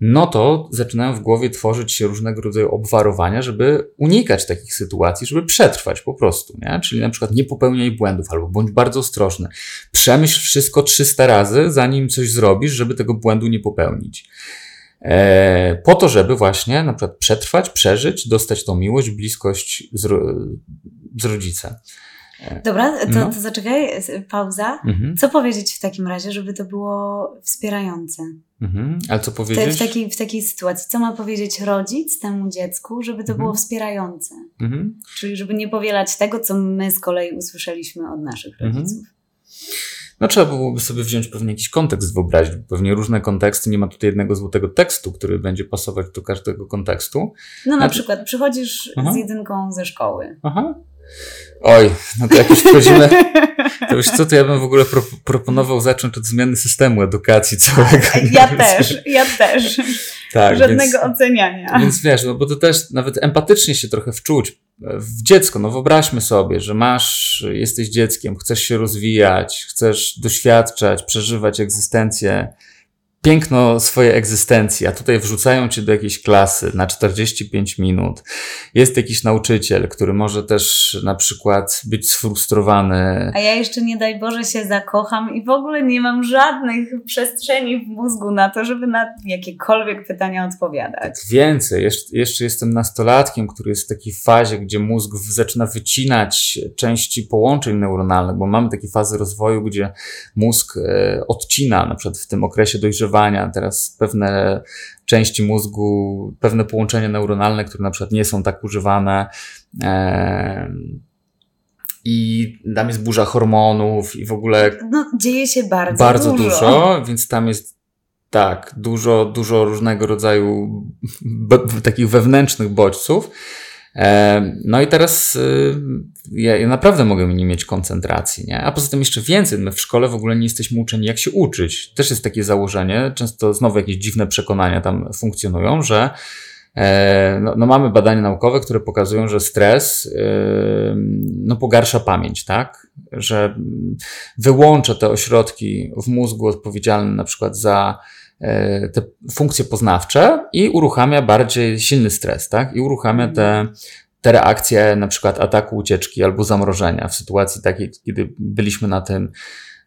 no to zaczynają w głowie tworzyć się różnego rodzaju obwarowania, żeby unikać takich sytuacji, żeby przetrwać po prostu, nie? Czyli na przykład nie popełniaj błędów albo bądź bardzo ostrożny. Przemyśl wszystko 300 razy, zanim coś zrobisz, żeby tego błędu nie popełnić. E, po to, żeby właśnie na przykład przetrwać, przeżyć, dostać tą miłość, bliskość z, z rodzicem. Dobra, to, no. to zaczekaj, pauza. Mhm. Co powiedzieć w takim razie, żeby to było wspierające? Mhm. Ale co powiedzieć? w, takiej, w takiej sytuacji, co ma powiedzieć rodzic temu dziecku, żeby to mhm. było wspierające? Mhm. Czyli żeby nie powielać tego, co my z kolei usłyszeliśmy od naszych mhm. rodziców. No trzeba byłoby sobie wziąć pewnie jakiś kontekst wyobrazić, pewnie różne konteksty, nie ma tutaj jednego złotego tekstu, który będzie pasować do każdego kontekstu. No na A... przykład przychodzisz Aha. z jedynką ze szkoły. Aha. Oj, no to jak już wchodzimy, (laughs) to już co, to ja bym w ogóle pro, proponował zacząć od zmiany systemu edukacji całego. Ja też, ja też. Tak, Żadnego więc, oceniania. Więc wiesz, no bo to też nawet empatycznie się trochę wczuć w dziecko. No wyobraźmy sobie, że masz, jesteś dzieckiem, chcesz się rozwijać, chcesz doświadczać, przeżywać egzystencję piękno swojej egzystencji, a tutaj wrzucają cię do jakiejś klasy na 45 minut. Jest jakiś nauczyciel, który może też na przykład być sfrustrowany. A ja jeszcze nie daj Boże się zakocham i w ogóle nie mam żadnych przestrzeni w mózgu na to, żeby na jakiekolwiek pytania odpowiadać. Tak więcej, jeszcze, jeszcze jestem nastolatkiem, który jest w takiej fazie, gdzie mózg zaczyna wycinać części połączeń neuronalnych, bo mamy takie fazy rozwoju, gdzie mózg e, odcina, na przykład w tym okresie dojrzewania Teraz pewne części mózgu, pewne połączenia neuronalne, które na przykład nie są tak używane. I tam jest burza hormonów i w ogóle. No, dzieje się bardzo, bardzo dużo. dużo więc tam jest tak, dużo, dużo różnego rodzaju takich wewnętrznych bodźców. No i teraz y, ja, ja, naprawdę mogę nie mieć koncentracji, nie? A poza tym jeszcze więcej, my w szkole w ogóle nie jesteśmy uczeni, jak się uczyć. Też jest takie założenie, często znowu jakieś dziwne przekonania tam funkcjonują, że e, no, no, mamy badania naukowe, które pokazują, że stres no, pogarsza pamięć, tak? Że wyłącza te ośrodki w mózgu odpowiedzialne na przykład za E, te funkcje poznawcze i uruchamia bardziej silny stres, tak? I uruchamia te, te reakcje na przykład ataku, ucieczki albo zamrożenia w sytuacji takiej, kiedy byliśmy na tym,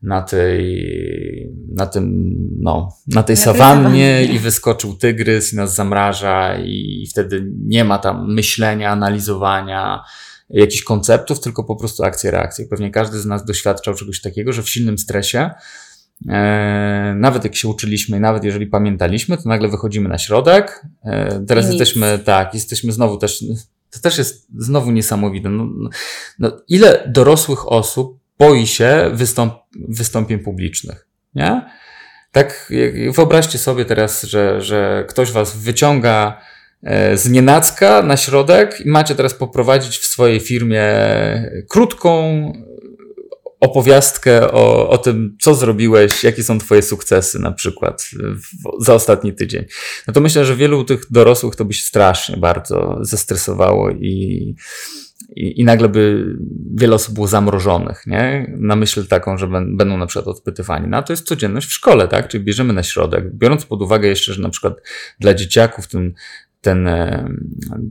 na tej, na tym, no, na tej sawannie i wyskoczył tygrys i nas zamraża i wtedy nie ma tam myślenia, analizowania, jakichś konceptów, tylko po prostu akcje, reakcje. Pewnie każdy z nas doświadczał czegoś takiego, że w silnym stresie E, nawet jak się uczyliśmy, nawet jeżeli pamiętaliśmy, to nagle wychodzimy na środek. E, teraz jesteśmy, tak, jesteśmy znowu też, to też jest znowu niesamowite. No, no, no ile dorosłych osób boi się wystąp, wystąpień publicznych, nie? Tak, wyobraźcie sobie teraz, że, że ktoś was wyciąga e, z nienacka na środek i macie teraz poprowadzić w swojej firmie krótką, opowiastkę o, o tym, co zrobiłeś, jakie są Twoje sukcesy na przykład w, za ostatni tydzień. No to myślę, że wielu tych dorosłych to by się strasznie bardzo zestresowało i, i, i nagle by wiele osób było zamrożonych, nie? Na myśl taką, że będą na przykład odpytywani. No a to jest codzienność w szkole, tak? Czyli bierzemy na środek, biorąc pod uwagę jeszcze, że na przykład dla dzieciaków ten ten,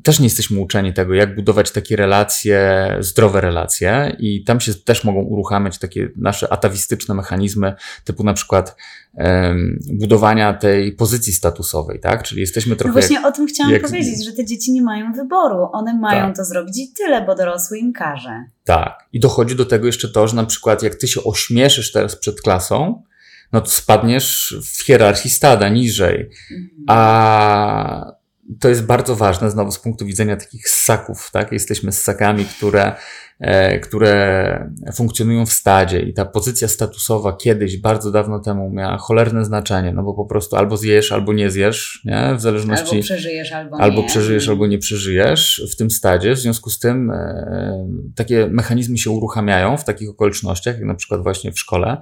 też nie jesteśmy uczeni tego, jak budować takie relacje, zdrowe relacje i tam się też mogą uruchamiać takie nasze atawistyczne mechanizmy, typu na przykład um, budowania tej pozycji statusowej, tak? Czyli jesteśmy trochę... No właśnie jak, o tym chciałam jak... powiedzieć, że te dzieci nie mają wyboru. One mają tak. to zrobić i tyle, bo dorosły im każe. Tak. I dochodzi do tego jeszcze to, że na przykład jak ty się ośmieszysz teraz przed klasą, no to spadniesz w hierarchii stada niżej. Mhm. A to jest bardzo ważne, znowu z punktu widzenia takich ssaków, tak? Jesteśmy ssakami, które e, które funkcjonują w stadzie i ta pozycja statusowa kiedyś, bardzo dawno temu miała cholerne znaczenie, no bo po prostu albo zjesz, albo nie zjesz, nie? W zależności... Albo przeżyjesz, albo, albo nie. przeżyjesz, albo nie przeżyjesz w tym stadzie. W związku z tym e, takie mechanizmy się uruchamiają w takich okolicznościach, jak na przykład właśnie w szkole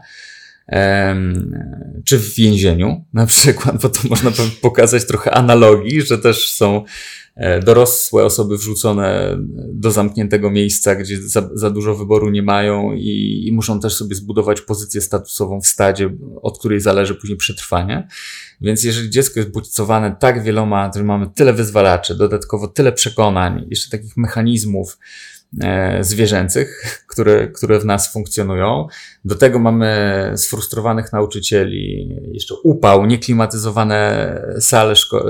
czy w więzieniu na przykład, bo to można pokazać trochę analogii, że też są e, dorosłe osoby wrzucone do zamkniętego miejsca, gdzie za, za dużo wyboru nie mają i, i, muszą też sobie zbudować pozycję statusową w stadzie, od której zależy później przetrwanie. Więc jeżeli dziecko jest bodźcowane tak wieloma, że mamy tyle wyzwalaczy, dodatkowo tyle przekonań, jeszcze takich mechanizmów, zwierzęcych, które, które w nas funkcjonują. Do tego mamy sfrustrowanych nauczycieli, jeszcze upał, nieklimatyzowane sale, szko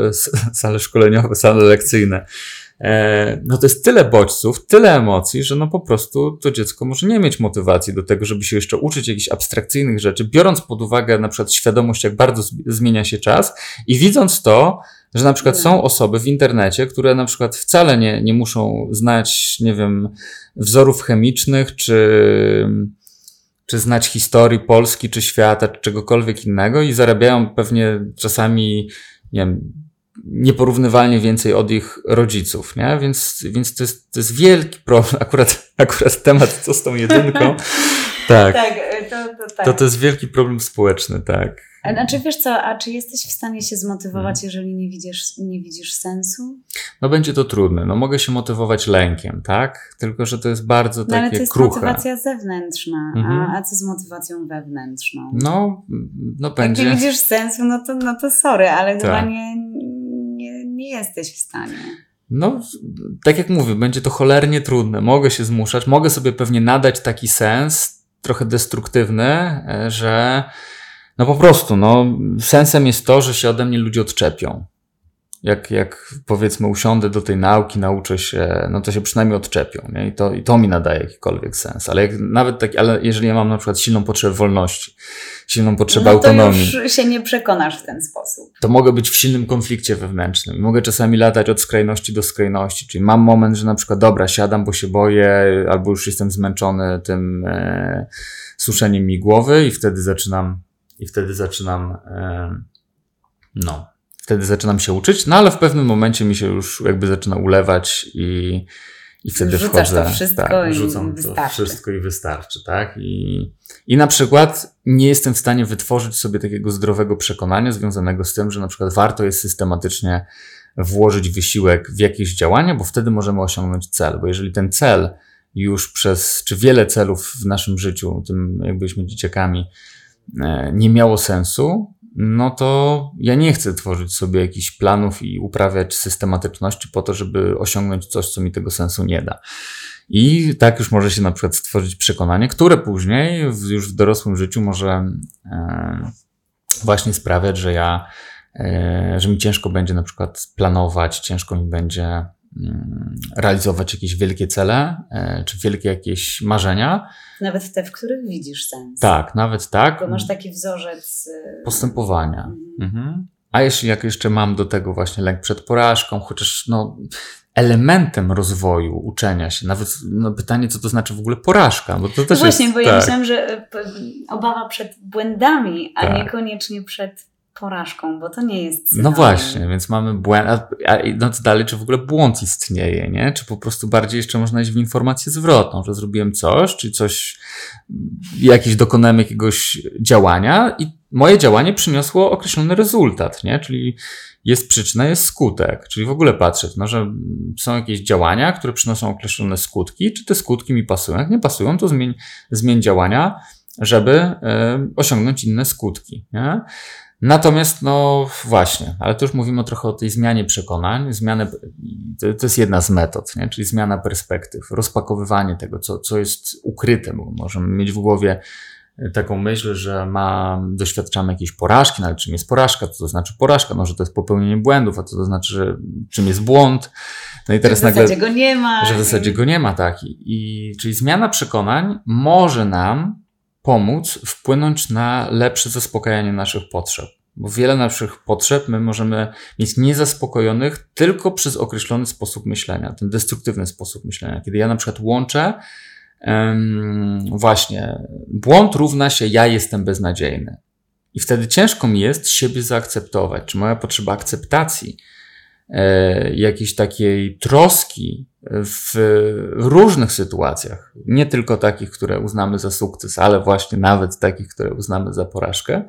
sale szkoleniowe, sale lekcyjne. E, no to jest tyle bodźców, tyle emocji, że no po prostu to dziecko może nie mieć motywacji do tego, żeby się jeszcze uczyć jakichś abstrakcyjnych rzeczy, biorąc pod uwagę na przykład świadomość, jak bardzo zmienia się czas i widząc to, że na przykład są osoby w internecie, które na przykład wcale nie, nie muszą znać, nie wiem, wzorów chemicznych, czy, czy znać historii Polski, czy świata, czy czegokolwiek innego i zarabiają pewnie czasami, nie wiem, nieporównywalnie więcej od ich rodziców, nie? Więc, więc to, jest, to jest wielki problem. (laughs) Akurat, akurat temat co z tą jedynką. (laughs) tak. tak, to, to, tak. To, to jest wielki problem społeczny, tak. A znaczy wiesz co, a czy jesteś w stanie się zmotywować, hmm. jeżeli nie widzisz, nie widzisz sensu? No będzie to trudne. No mogę się motywować lękiem, tak? Tylko, że to jest bardzo no, takie ale to jest kruche. motywacja zewnętrzna, mhm. a, a co z motywacją wewnętrzną? No, no będzie. Jak nie widzisz sensu, no to, no to sorry, ale tak. chyba nie, nie, nie jesteś w stanie. No, tak jak mówię, będzie to cholernie trudne. Mogę się zmuszać, mogę sobie pewnie nadać taki sens, trochę destruktywny, e, że no po prostu, no, sensem jest to, że się ode mnie ludzie odczepią. Jak, jak powiedzmy usiądę do tej nauki, nauczę się, no to się przynajmniej odczepią, nie? I to, i to mi nadaje jakikolwiek sens. Ale jak, nawet tak, ale jeżeli ja mam na przykład silną potrzebę wolności, silną potrzebę no to autonomii. Już się nie przekonasz w ten sposób. To mogę być w silnym konflikcie wewnętrznym. Mogę czasami latać od skrajności do skrajności. Czyli mam moment, że na przykład, dobra, siadam, bo się boję, albo już jestem zmęczony tym e, suszeniem mi głowy i wtedy zaczynam i wtedy zaczynam, no, wtedy zaczynam się uczyć, no ale w pewnym momencie mi się już jakby zaczyna ulewać i, i wtedy Rzucasz wchodzę. To wszystko tak, i rzucam wystarczy. to wszystko i wystarczy, tak? I, I na przykład nie jestem w stanie wytworzyć sobie takiego zdrowego przekonania związanego z tym, że na przykład warto jest systematycznie włożyć wysiłek w jakieś działania, bo wtedy możemy osiągnąć cel. Bo jeżeli ten cel już przez, czy wiele celów w naszym życiu, tym jak byliśmy dzieciakami, E, nie miało sensu, no to ja nie chcę tworzyć sobie jakichś planów i uprawiać systematyczności po to, żeby osiągnąć coś, co mi tego sensu nie da. I tak już może się na przykład stworzyć przekonanie, które później już w dorosłym życiu może e, właśnie sprawiać, że ja, e, że mi ciężko będzie na przykład planować, ciężko mi będzie realizować jakieś wielkie cele, czy wielkie jakieś marzenia, nawet te, w których widzisz sens. Tak, nawet tak. Bo masz taki wzorzec y, postępowania. Mhm. Mhm. A jeśli jak jeszcze mam do tego właśnie lęk przed porażką, chociaż no, elementem rozwoju uczenia się, nawet no, pytanie, co to znaczy w ogóle porażka, bo to też no Właśnie, jest, bo ja tak. myślałam, że y, obawa przed błędami, a tak. niekoniecznie przed porażką, bo to nie jest. Synonim. No właśnie, więc mamy błęd. A, a idąc dalej, czy w ogóle błąd istnieje, nie? Czy po prostu bardziej jeszcze można iść w informację zwrotną, że zrobiłem coś, czy coś, jakiś dokonałem jakiegoś działania i moje działanie przyniosło określony rezultat, nie? Czyli jest przyczyna, jest skutek. Czyli w ogóle patrzeć, no, że są jakieś działania, które przynoszą określone skutki, czy te skutki mi pasują. Jak nie pasują, to zmień, zmień działania, żeby y, osiągnąć inne skutki. Nie? Natomiast, no właśnie, ale tu już mówimy trochę o tej zmianie przekonań. Zmianę, to, to jest jedna z metod, nie? czyli zmiana perspektyw, rozpakowywanie tego, co, co jest ukryte. Bo możemy mieć w głowie taką myśl, że ma, doświadczamy jakiejś porażki, no ale czym jest porażka, co to znaczy porażka, no że to jest popełnienie błędów, a co to znaczy, że czym jest błąd. No i teraz że w nagle, zasadzie go nie ma. Że w zasadzie go nie ma, tak. I, i czyli zmiana przekonań może nam pomóc wpłynąć na lepsze zaspokajanie naszych potrzeb. Bo wiele naszych potrzeb my możemy mieć niezaspokojonych tylko przez określony sposób myślenia, ten destruktywny sposób myślenia. Kiedy ja na przykład łączę właśnie, błąd równa się ja jestem beznadziejny. I wtedy ciężko mi jest siebie zaakceptować, czy moja potrzeba akceptacji, jakiejś takiej troski w różnych sytuacjach, nie tylko takich, które uznamy za sukces, ale właśnie nawet takich, które uznamy za porażkę,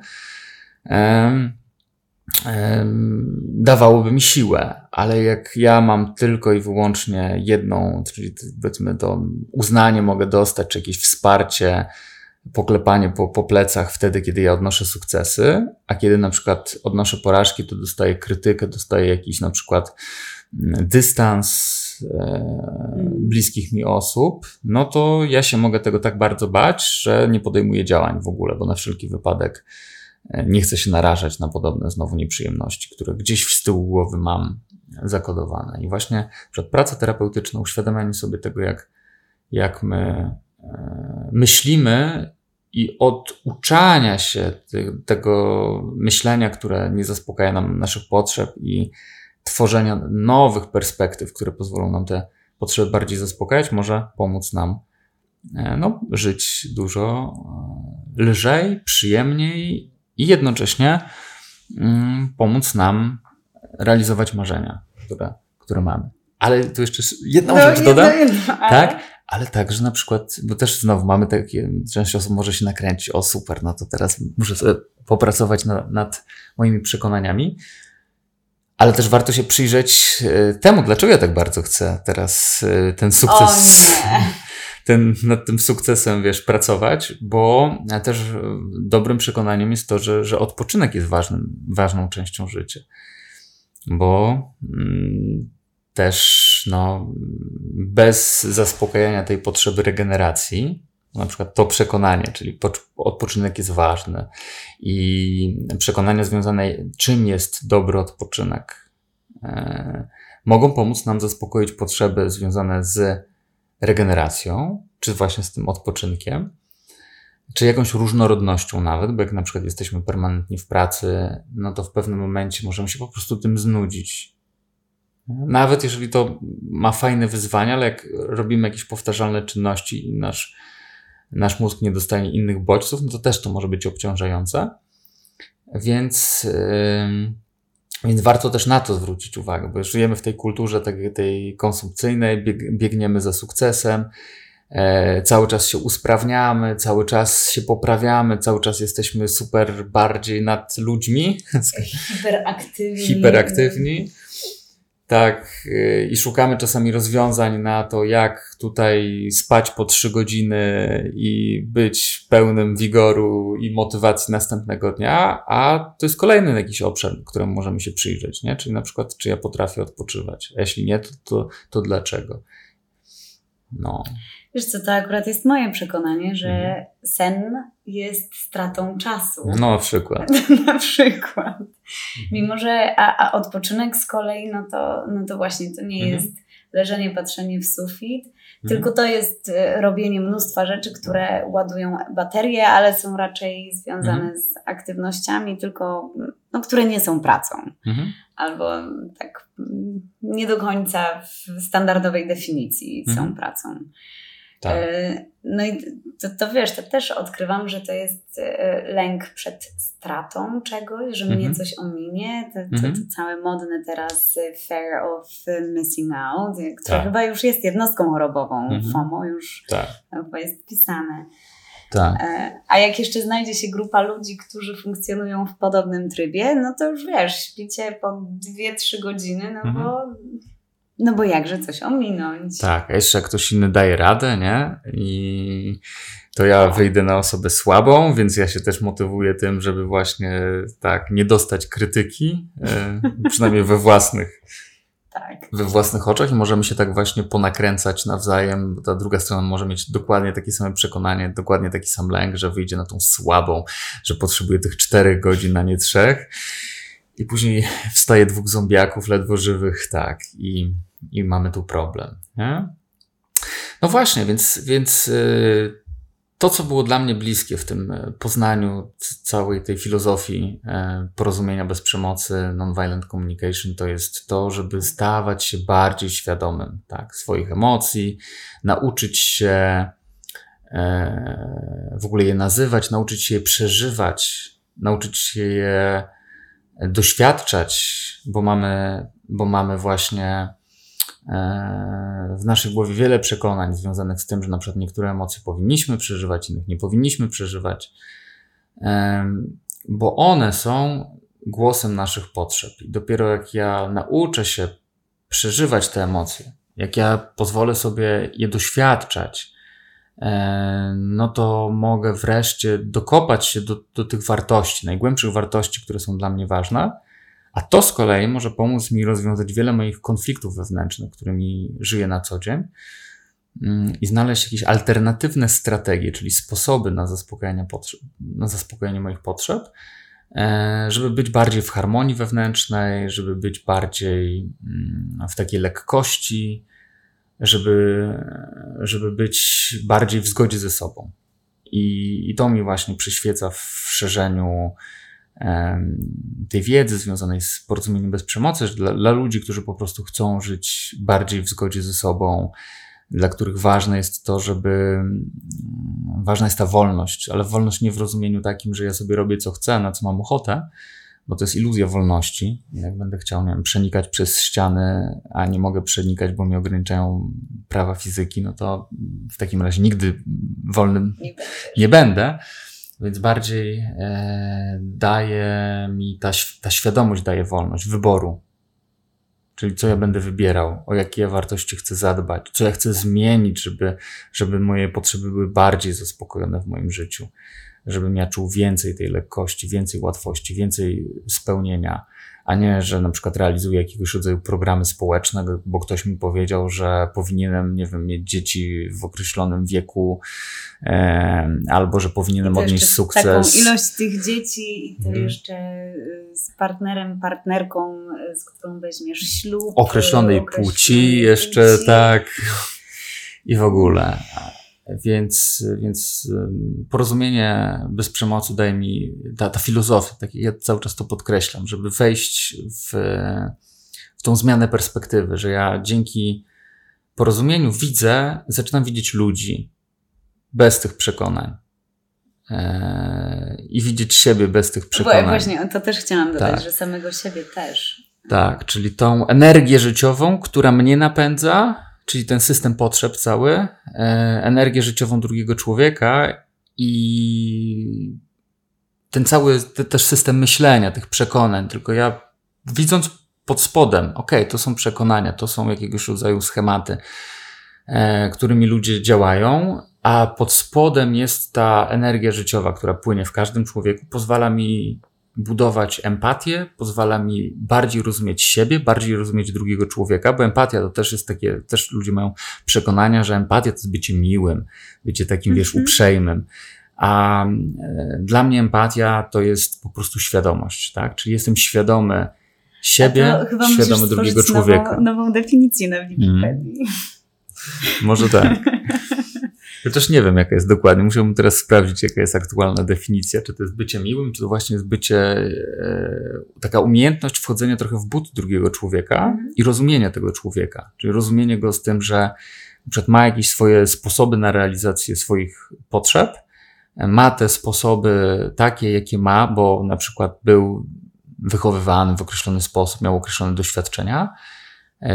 dawałoby mi siłę, ale jak ja mam tylko i wyłącznie jedną, czyli powiedzmy to uznanie mogę dostać, czy jakieś wsparcie, poklepanie po, po plecach wtedy, kiedy ja odnoszę sukcesy, a kiedy na przykład odnoszę porażki, to dostaję krytykę, dostaję jakiś na przykład mm, dystans e, mm. bliskich mi osób, no to ja się mogę tego tak bardzo bać, że nie podejmuję działań w ogóle, bo na wszelki wypadek e, nie chcę się narażać na podobne znowu nieprzyjemności, które gdzieś w tyłu głowy mam zakodowane. I właśnie przed pracą terapeutyczną, uświadamianie sobie tego, jak, jak my e, myślimy i od uczania się tego myślenia, które nie zaspokaja nam naszych potrzeb i tworzenia nowych perspektyw, które pozwolą nam te potrzeby bardziej zaspokajać, może pomóc nam e, no, żyć dużo e, lżej, przyjemniej i jednocześnie mm, pomóc nam realizować marzenia, które, które mamy. Ale tu jeszcze jedną no, rzecz dodam. Jedno, ale... Tak? ale także na przykład, bo też znowu mamy takie, część osób może się nakręcić, o super, no to teraz muszę sobie popracować na, nad moimi przekonaniami, ale też warto się przyjrzeć e, temu, dlaczego ja tak bardzo chcę teraz e, ten sukces, (laughs) ten, nad tym sukcesem, wiesz, pracować, bo też dobrym przekonaniem jest to, że, że odpoczynek jest ważnym, ważną częścią życia. Bo mm, też no, bez zaspokajania tej potrzeby regeneracji, na przykład to przekonanie, czyli odpoczynek jest ważny i przekonania związane, czym jest dobry odpoczynek, e, mogą pomóc nam zaspokoić potrzeby związane z regeneracją, czy właśnie z tym odpoczynkiem, czy jakąś różnorodnością nawet, bo jak na przykład jesteśmy permanentnie w pracy, no to w pewnym momencie możemy się po prostu tym znudzić nawet jeżeli to ma fajne wyzwania, ale jak robimy jakieś powtarzalne czynności i nasz, nasz mózg nie dostanie innych bodźców, no to też to może być obciążające. Więc, yy, więc warto też na to zwrócić uwagę, bo żyjemy w tej kulturze tej, tej konsumpcyjnej, bieg, biegniemy za sukcesem, e, cały czas się usprawniamy, cały czas się poprawiamy, cały czas jesteśmy super bardziej nad ludźmi. (laughs) Hiperaktywni. Hiperaktywni. Tak, y, i szukamy czasami rozwiązań na to, jak tutaj spać po trzy godziny i być pełnym wigoru i motywacji następnego dnia, a to jest kolejny jakiś obszar, któremu możemy się przyjrzeć, nie? Czyli na przykład, czy ja potrafię odpoczywać, a jeśli nie, to, to, to dlaczego? No. Wiesz co, to akurat jest moje przekonanie, że mhm. sen jest stratą czasu. No, na przykład. (laughs) na przykład. Mimo, że a, a, odpoczynek z kolei, no to, no to właśnie to nie mhm. jest leżenie, patrzenie w sufit, mhm. tylko to jest e, robienie mnóstwa rzeczy, które ładują baterie, ale są raczej związane mhm. z aktywnościami, tylko no, które nie są pracą. Mhm. Albo tak nie do końca w standardowej definicji są mhm. pracą. Tak. E, no i to, to wiesz, to też odkrywam, że to jest e, lęk przed stratą czegoś, że mnie mm -hmm. coś ominie. To, to, to, mhm. całe modne teraz e, fear of missing out, które tak. chyba już jest jednostką chorobową. Mm -hmm. FOMO już tak. chyba jest pisane. Tak. A jak jeszcze znajdzie się grupa ludzi, którzy funkcjonują w podobnym trybie, no to już wiesz, śpicie po 2-3 godziny, no mm -hmm. bo no bo jakże coś ominąć. Tak, a jeszcze ktoś inny daje radę, nie? I to ja wyjdę na osobę słabą, więc ja się też motywuję tym, żeby właśnie tak nie dostać krytyki, e, (laughs) przynajmniej we własnych. Tak. We własnych oczach i możemy się tak właśnie ponakręcać nawzajem, bo ta druga strona może mieć dokładnie takie same przekonanie, dokładnie taki sam lęk, że wyjdzie na tą słabą, że potrzebuje tych czterech godzin, a nie trzech. I później wstaje dwóch zombiaków, ledwo żywych, tak. I i mamy tu problem. Nie? No właśnie, więc, więc y, to, co było dla mnie bliskie w tym y, poznaniu całej tej filozofii y, porozumienia bez przemocy, nonviolent communication, to jest to, żeby stawać się bardziej świadomym tak, swoich emocji, nauczyć się w ogóle je nazywać, nauczyć się je przeżywać, nauczyć się je doświadczać, bo mamy, bo mamy właśnie e, w naszej głowie wiele przekonań związanych z tym, że na przykład niektóre emocje powinniśmy przeżywać, innych nie powinniśmy przeżywać, bo one są głosem naszych potrzeb. I dopiero jak ja nauczę się przeżywać te emocje, jak ja pozwolę sobie je doświadczać, e, no to mogę wreszcie dokopać się do, do tych wartości, najgłębszych wartości, które są dla mnie ważne. A to z kolei może pomóc mi rozwiązać wiele moich konfliktów wewnętrznych, którymi żyję na co dzień mm, i znaleźć jakieś alternatywne strategie, czyli sposoby na zaspokojenie, potrzeb, na zaspokojenie moich potrzeb, e, żeby być bardziej w harmonii wewnętrznej, żeby być bardziej mm, w takiej lekkości, żeby, żeby być bardziej w zgodzie ze sobą. I, i to mi właśnie przyświeca w szerzeniu tej wiedzy związanej z porozumieniem bez przemocy, dla, dla ludzi, którzy po prostu chcą żyć bardziej w zgodzie ze sobą, dla których ważne jest to, żeby mm, ważna jest ta wolność, ale wolność nie w rozumieniu takim, że ja sobie robię co chcę, na co mam ochotę, bo to jest iluzja wolności. Jak będę chciał, nie wiem, przenikać przez ściany, a nie mogę przenikać, bo mnie ograniczają prawa fizyki, no to w takim razie nigdy wolnym nie, nie będę. Więc bardziej e, daje mi ta, ta świadomość, daje wolność wyboru. Czyli co ja będę wybierał, o jakie wartości chcę zadbać, co ja chcę zmienić, żeby, żeby moje potrzeby były bardziej zaspokojone w moim życiu żebym ja czuł więcej tej lekkości, więcej łatwości, więcej spełnienia, a nie, że na przykład realizuję jakiegoś rodzaju programy społeczne, bo ktoś mi powiedział, że powinienem, nie wiem, mieć dzieci w określonym wieku, e, albo że powinienem odnieść sukces. Taką ilość tych dzieci i to hmm. jeszcze y, z partnerem, partnerką, y, z którą weźmiesz ślub. Określonej płci jeszcze, płci. tak. I w ogóle. Więc, więc porozumienie bez przemocy daje mi ta, ta filozofia, tak, ja cały czas to podkreślam, żeby wejść w, w tą zmianę perspektywy, że ja dzięki porozumieniu widzę, zaczynam widzieć ludzi bez tych przekonań. Eee, I widzieć siebie bez tych przekonań. Bo właśnie, to też chciałam dodać, tak. że samego siebie też. Tak, czyli tą energię życiową, która mnie napędza, czyli ten system potrzeb cały, e, energię życiową drugiego człowieka i ten cały te, też system myślenia, tych przekonań. Tylko ja widząc pod spodem, ok, to są przekonania, to są jakiegoś rodzaju schematy, e, którymi ludzie działają, a pod spodem jest ta energia życiowa, która płynie w każdym człowieku, pozwala mi budować empatię, pozwala mi bardziej rozumieć siebie, bardziej rozumieć drugiego człowieka, bo empatia to też jest takie, też ludzie mają przekonania, że empatia to jest bycie miłym, bycie takim, wiesz, mhm. uprzejmym. A e, dla mnie empatia to jest po prostu świadomość, tak? Czyli jestem świadomy siebie, świadomy drugiego człowieka. Nową, nową definicję na Wikipedii. Mm. Może tak. (laughs) Chociaż nie wiem, jaka jest dokładnie. Musiałbym teraz sprawdzić, jaka jest aktualna definicja. Czy to jest bycie miłym, czy to właśnie jest bycie, e, taka umiejętność wchodzenia trochę w but drugiego człowieka mhm. i rozumienia tego człowieka. Czyli rozumienie go z tym, że przykład ma jakieś swoje sposoby na realizację swoich potrzeb, ma te sposoby takie, jakie ma, bo na przykład był wychowywany w określony sposób, miał określone doświadczenia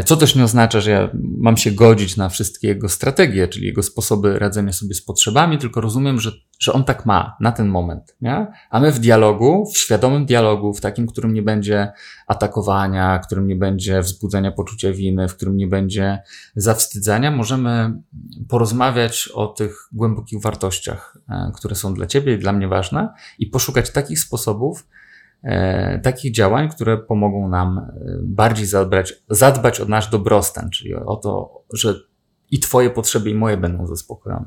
co też nie oznacza, że ja mam się godzić na wszystkie jego strategie, czyli jego sposoby radzenia sobie z potrzebami, tylko rozumiem, że, że on tak ma na ten moment. Nie? A my w dialogu, w świadomym dialogu, w takim, którym nie będzie atakowania, w którym nie będzie wzbudzania poczucia winy, w którym nie będzie zawstydzania, możemy porozmawiać o tych głębokich wartościach, e, które są dla Ciebie i dla mnie ważne i poszukać takich sposobów, E, takich działań, które pomogą nam e, bardziej zadbać, zadbać o nasz dobrostan, czyli o to, że i Twoje potrzeby, i moje będą zaspokojone.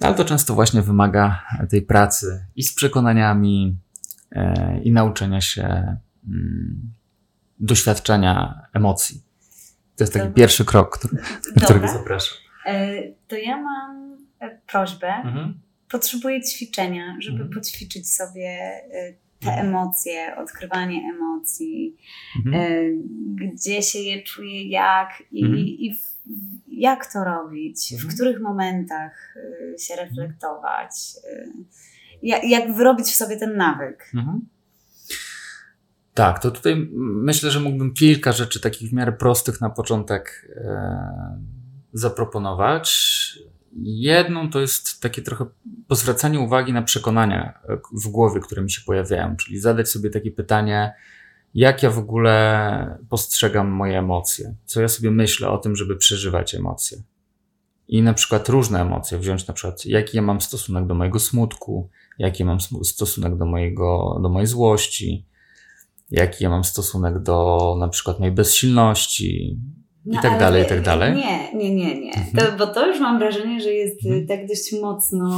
Ale to często właśnie wymaga tej pracy i z przekonaniami, e, i nauczenia się mm, doświadczenia emocji. To jest taki Dobra. pierwszy krok, który, do którego zapraszam. To ja mam prośbę. Mhm. Potrzebuję ćwiczenia, żeby mhm. poćwiczyć sobie te mhm. emocje, odkrywanie emocji, mhm. E, gdzie się je czuje, jak i, mhm. i, jak to robić, Mhm. w których momentach y, się reflektować, y, jak, jak wyrobić w sobie ten nawyk. Mhm. Tak, to tutaj myślę, że mógłbym kilka rzeczy takich w miarę prostych na początek e, zaproponować. Jedną to jest takie trochę pozwracanie uwagi na przekonania e, w głowie, które mi się pojawiają, czyli zadać sobie takie pytanie, jak ja w ogóle postrzegam moje emocje, co ja sobie myślę o tym, żeby przeżywać emocje. I na przykład różne emocje, wziąć na przykład, jaki ja mam stosunek do mojego smutku, jaki mam smu- stosunek do, mojego, do mojej złości, jaki ja mam stosunek do na przykład mojej bezsilności i tak No, ale dalej, i tak dalej. Nie, nie, nie, nie. Mhm. To, bo to już mam wrażenie, że jest Mhm. tak dość mocno,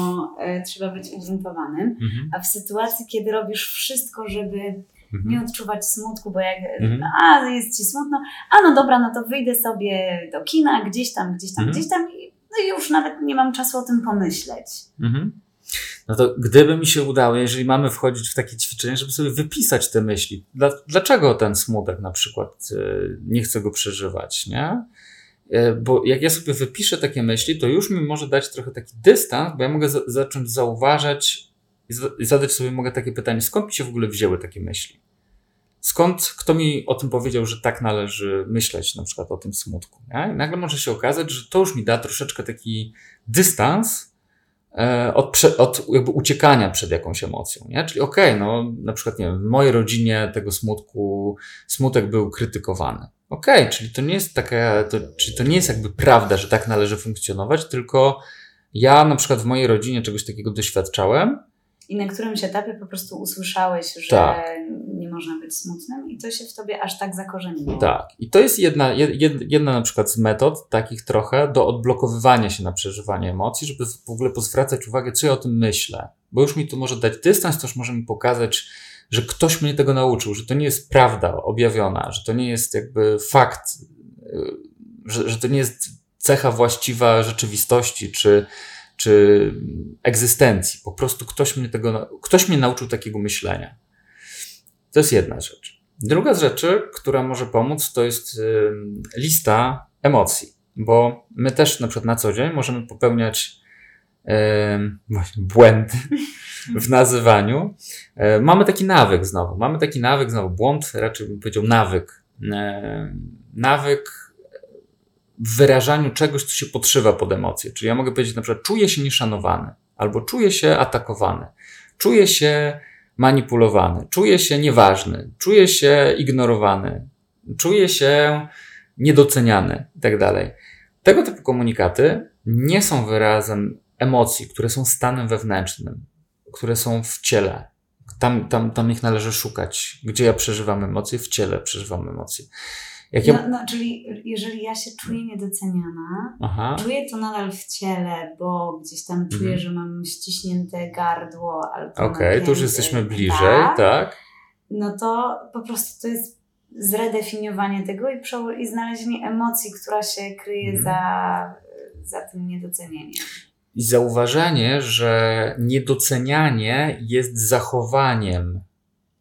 e, trzeba być ugruntowanym. Mhm, A w sytuacji, kiedy robisz wszystko, żeby mhm, nie odczuwać smutku, bo jak Mhm. a jest ci smutno, a no dobra, no to wyjdę sobie do kina, gdzieś tam, gdzieś tam, Mhm. gdzieś tam i no i już nawet nie mam czasu o tym pomyśleć. mhm. No to gdyby mi się udało, jeżeli mamy wchodzić w takie ćwiczenie, żeby sobie wypisać te myśli, dla, dlaczego ten smutek na przykład y, nie chcę go przeżywać, nie? Y, Bo jak ja sobie wypiszę takie myśli, to już mi może dać trochę taki dystans, bo ja mogę za- zacząć zauważać i za- i zadać sobie mogę takie pytanie, skąd mi się w ogóle wzięły takie myśli? Skąd, kto mi o tym powiedział, że tak należy myśleć, na przykład o tym smutku? Nie? I nagle może się okazać, że to już mi da troszeczkę taki dystans e, od, prze, od jakby uciekania przed jakąś emocją. Nie? Czyli okej, no na przykład nie wiem, w mojej rodzinie tego smutku, smutek był krytykowany. Okej, czyli to nie jest taka, to, czyli to nie jest jakby prawda, że tak należy funkcjonować, tylko ja na przykład w mojej rodzinie czegoś takiego doświadczałem, I na którymś etapie po prostu usłyszałeś, że Tak. Można być smutnym i to się w tobie aż tak zakorzeniło. Tak. I to jest jedna, jed, jedna na przykład z metod, takich trochę, do odblokowywania się na przeżywanie emocji, żeby w ogóle pozwracać uwagę, co ja o tym myślę. Bo już mi to może dać dystans, to już może mi pokazać, że ktoś mnie tego nauczył, że to nie jest prawda objawiona, że to nie jest jakby fakt, y, że, że to nie jest cecha właściwa rzeczywistości, czy, czy egzystencji. Po prostu ktoś mnie tego, ktoś mnie nauczył takiego myślenia. To jest jedna rzecz. Druga z rzeczy, która może pomóc, to jest ym, lista emocji, bo my też na przykład na co dzień możemy popełniać ym, właśnie błędy w nazywaniu. E, Mamy taki nawyk znowu, mamy taki nawyk, znowu błąd, raczej bym powiedział nawyk. Nawyk w wyrażaniu czegoś, co się podszywa pod emocje. Czyli ja mogę powiedzieć na przykład, czuję się nieszanowany, albo czuję się atakowany, czuję się manipulowany, czuję się nieważny, czuję się ignorowany, czuję się niedoceniany i tak. Tego typu komunikaty nie są wyrazem emocji, które są stanem wewnętrznym, które są w ciele. Tam, tam, tam ich należy szukać. Gdzie ja przeżywam emocje? W ciele przeżywam emocje. Jak ja... No, no, czyli jeżeli ja się czuję niedoceniana, Aha. czuję to nadal w ciele, bo gdzieś tam czuję, Mhm. że mam ściśnięte gardło albo Okej, tu już jesteśmy bliżej, tak, tak? No to po prostu to jest zredefiniowanie tego i, i znalezienie emocji, która się kryje Mhm. za, za tym niedocenieniem. I zauważenie, że niedocenianie jest zachowaniem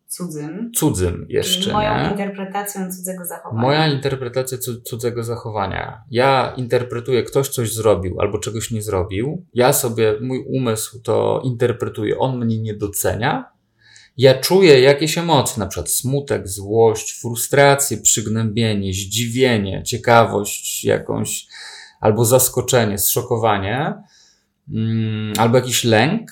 Cudzym. cudzym jeszcze, moją nie? interpretacją cudzego zachowania. Moja interpretacja cu- cudzego zachowania. Ja interpretuję, ktoś coś zrobił albo czegoś nie zrobił. Ja sobie, mój umysł to interpretuje, on mnie nie docenia. Ja czuję jakieś emocje, na przykład smutek, złość, frustrację, przygnębienie, zdziwienie, ciekawość jakąś, albo zaskoczenie, zszokowanie, mm, albo jakiś lęk,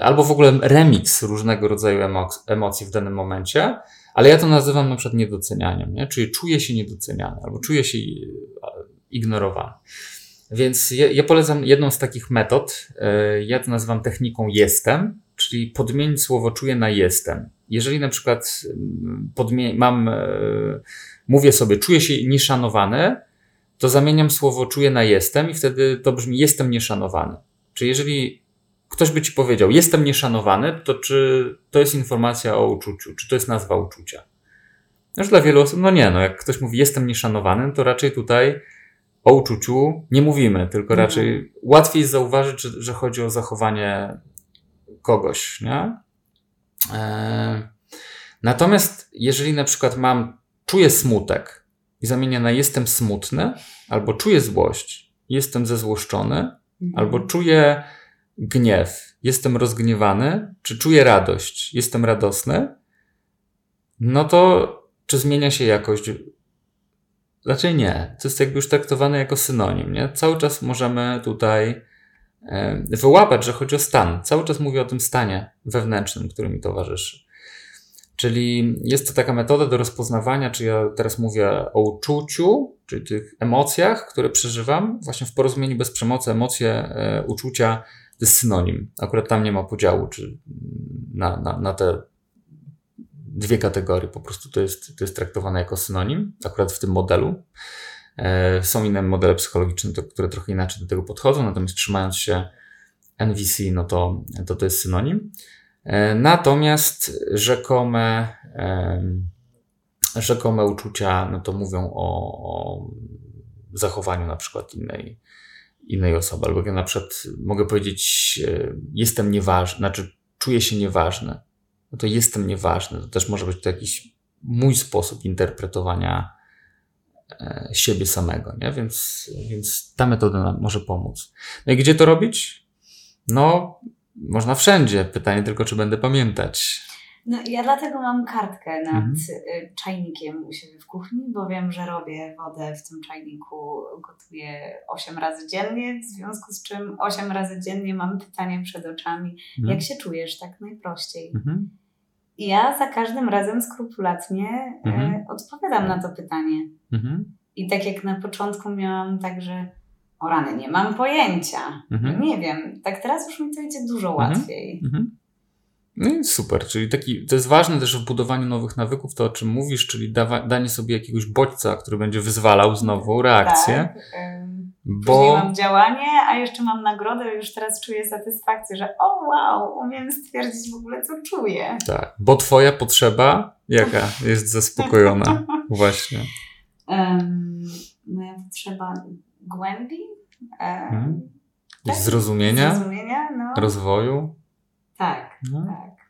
albo w ogóle remix różnego rodzaju emo- emocji w danym momencie. Ale ja to nazywam na przykład niedocenianiem, nie? czyli czuję się niedoceniany albo czuję się e, ignorowany. Więc ja, ja polecam jedną z takich metod, e, ja to nazywam techniką jestem, czyli podmienić słowo czuję na jestem. Jeżeli na przykład mm, podmie- mam, e, mówię sobie czuję się nieszanowany, to zamieniam słowo czuję na jestem i wtedy to brzmi jestem nieszanowany. Czyli jeżeli ktoś by ci powiedział, jestem nieszanowany, to czy to jest informacja o uczuciu, czy to jest nazwa uczucia? Już dla wielu osób, no nie, no jak ktoś mówi, jestem nieszanowany, to raczej tutaj o uczuciu nie mówimy, tylko Mhm. raczej łatwiej zauważyć, że, że chodzi o zachowanie kogoś, nie? E, natomiast jeżeli na przykład mam, czuję smutek i zamienię na jestem smutny, albo czuję złość jestem zezłoszczony, mhm. albo czuję gniew, jestem rozgniewany, czy czuję radość, jestem radosny, no to czy zmienia się jakość? Raczej nie. To jest jakby już traktowane jako synonim, nie? Cały czas możemy tutaj e, wyłapać, że chodzi o stan. Cały czas mówię o tym stanie wewnętrznym, który mi towarzyszy. Czyli jest to taka metoda do rozpoznawania, czy ja teraz mówię o uczuciu, czyli tych emocjach, które przeżywam, właśnie w porozumieniu bez przemocy, emocje, e, uczucia, to jest synonim. Akurat tam nie ma podziału, czy na, na, na te dwie kategorie, po prostu to jest, to jest traktowane jako synonim, akurat w tym modelu. E, są inne modele psychologiczne, które trochę inaczej do tego podchodzą, natomiast trzymając się NVC, no to to, to jest synonim. E, natomiast rzekome, rzekome uczucia, no to mówią o, o zachowaniu na przykład innej, innej osoby. Albo ja na przykład mogę powiedzieć, e, jestem nieważny, znaczy czuję się nieważny. No to jestem nieważny. To też może być to jakiś mój sposób interpretowania e, siebie samego, nie? Więc, więc ta metoda nam może pomóc. No i gdzie to robić? No, można wszędzie. Pytanie tylko, czy będę pamiętać. No, ja dlatego mam kartkę nad mhm. Y, czajnikiem u siebie w kuchni, bo wiem, że robię wodę w tym czajniku, gotuję 8 razy dziennie, w związku z czym 8 razy dziennie mam pytanie przed oczami, mhm. jak się czujesz tak najprościej. Mhm. I ja za każdym razem skrupulatnie mhm. odpowiadam na to pytanie. Mhm. I tak jak na początku miałam tak, że o rany, nie mam pojęcia. Mhm. Nie wiem. Tak teraz już mi to idzie dużo łatwiej. No i super, czyli taki, to jest ważne też w budowaniu nowych nawyków, to o czym mówisz, czyli dawa, danie sobie jakiegoś bodźca, który będzie wyzwalał znowu reakcję. Tak, bo... Później mam działanie, a jeszcze mam nagrodę, już teraz czuję satysfakcję, że o wow, umiem stwierdzić w ogóle, co czuję. Tak, bo twoja potrzeba jaka jest zaspokojona (laughs) właśnie. Um, moja potrzeba głębi, hmm. tak? zrozumienia, zrozumienia no. rozwoju. Tak, no. tak.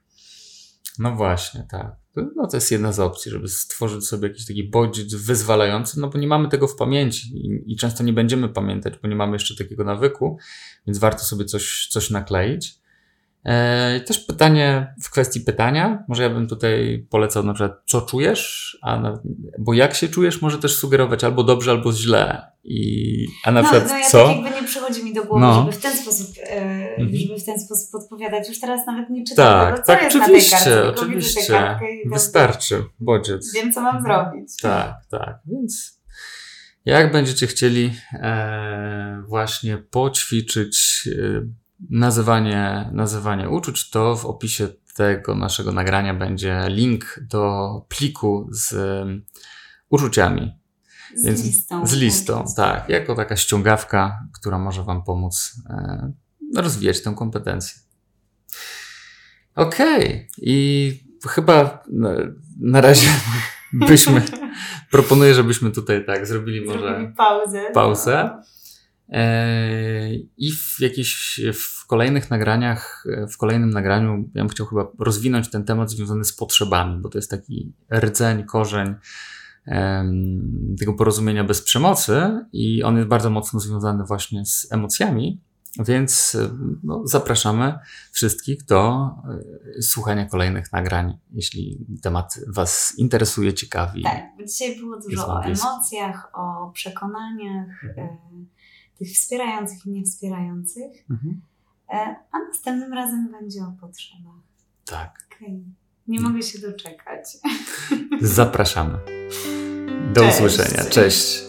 No właśnie, tak. No to jest jedna z opcji, żeby stworzyć sobie jakiś taki bodziec wyzwalający, no bo nie mamy tego w pamięci i, i, często nie będziemy pamiętać, bo nie mamy jeszcze takiego nawyku, więc warto sobie coś, coś nakleić. E, też pytanie w kwestii pytania. Może ja bym tutaj polecał na przykład, co czujesz, a na, bo jak się czujesz, może też sugerować albo dobrze, albo źle. I, a na no, przykład no ja co? Tak jakby nie przychodzi mi do głowy, no. żeby w ten sposób, e, mhm. żeby w ten sposób odpowiadać. Już teraz nawet nie czytam tak, tego, co tak, jest oczywiście, na tej kartce, oczywiście. Wystarczy, bodziec. Wiem, co mam zrobić. Tak, tak. Więc jak będziecie chcieli e, właśnie poćwiczyć e, nazywanie, nazywanie uczuć, to w opisie tego naszego nagrania będzie link do pliku z um, uczuciami. Z Więc listą. Z listą, tak. Jako taka ściągawka, która może Wam pomóc e, rozwijać tę kompetencję. Okej. Okay. I chyba na, na razie (laughs) byśmy, (laughs) proponuję, żebyśmy tutaj tak zrobili może zrobili pauzę. pauzę. E, I w jakichś w kolejnych nagraniach, w kolejnym nagraniu ja bym chciał chyba rozwinąć ten temat związany z potrzebami, bo to jest taki rdzeń, korzeń tego porozumienia bez przemocy i on jest bardzo mocno związany właśnie z emocjami, więc no, zapraszamy wszystkich do e, słuchania kolejnych nagrań, jeśli temat Was interesuje, ciekawi. Tak, bo dzisiaj było dużo o emocjach, o przekonaniach. Mhm tych wspierających i niewspierających. Mhm. E, a następnym razem będzie o potrzebach. Tak. Okay. Nie mogę się doczekać. Zapraszamy. Do Cześć. usłyszenia. Cześć.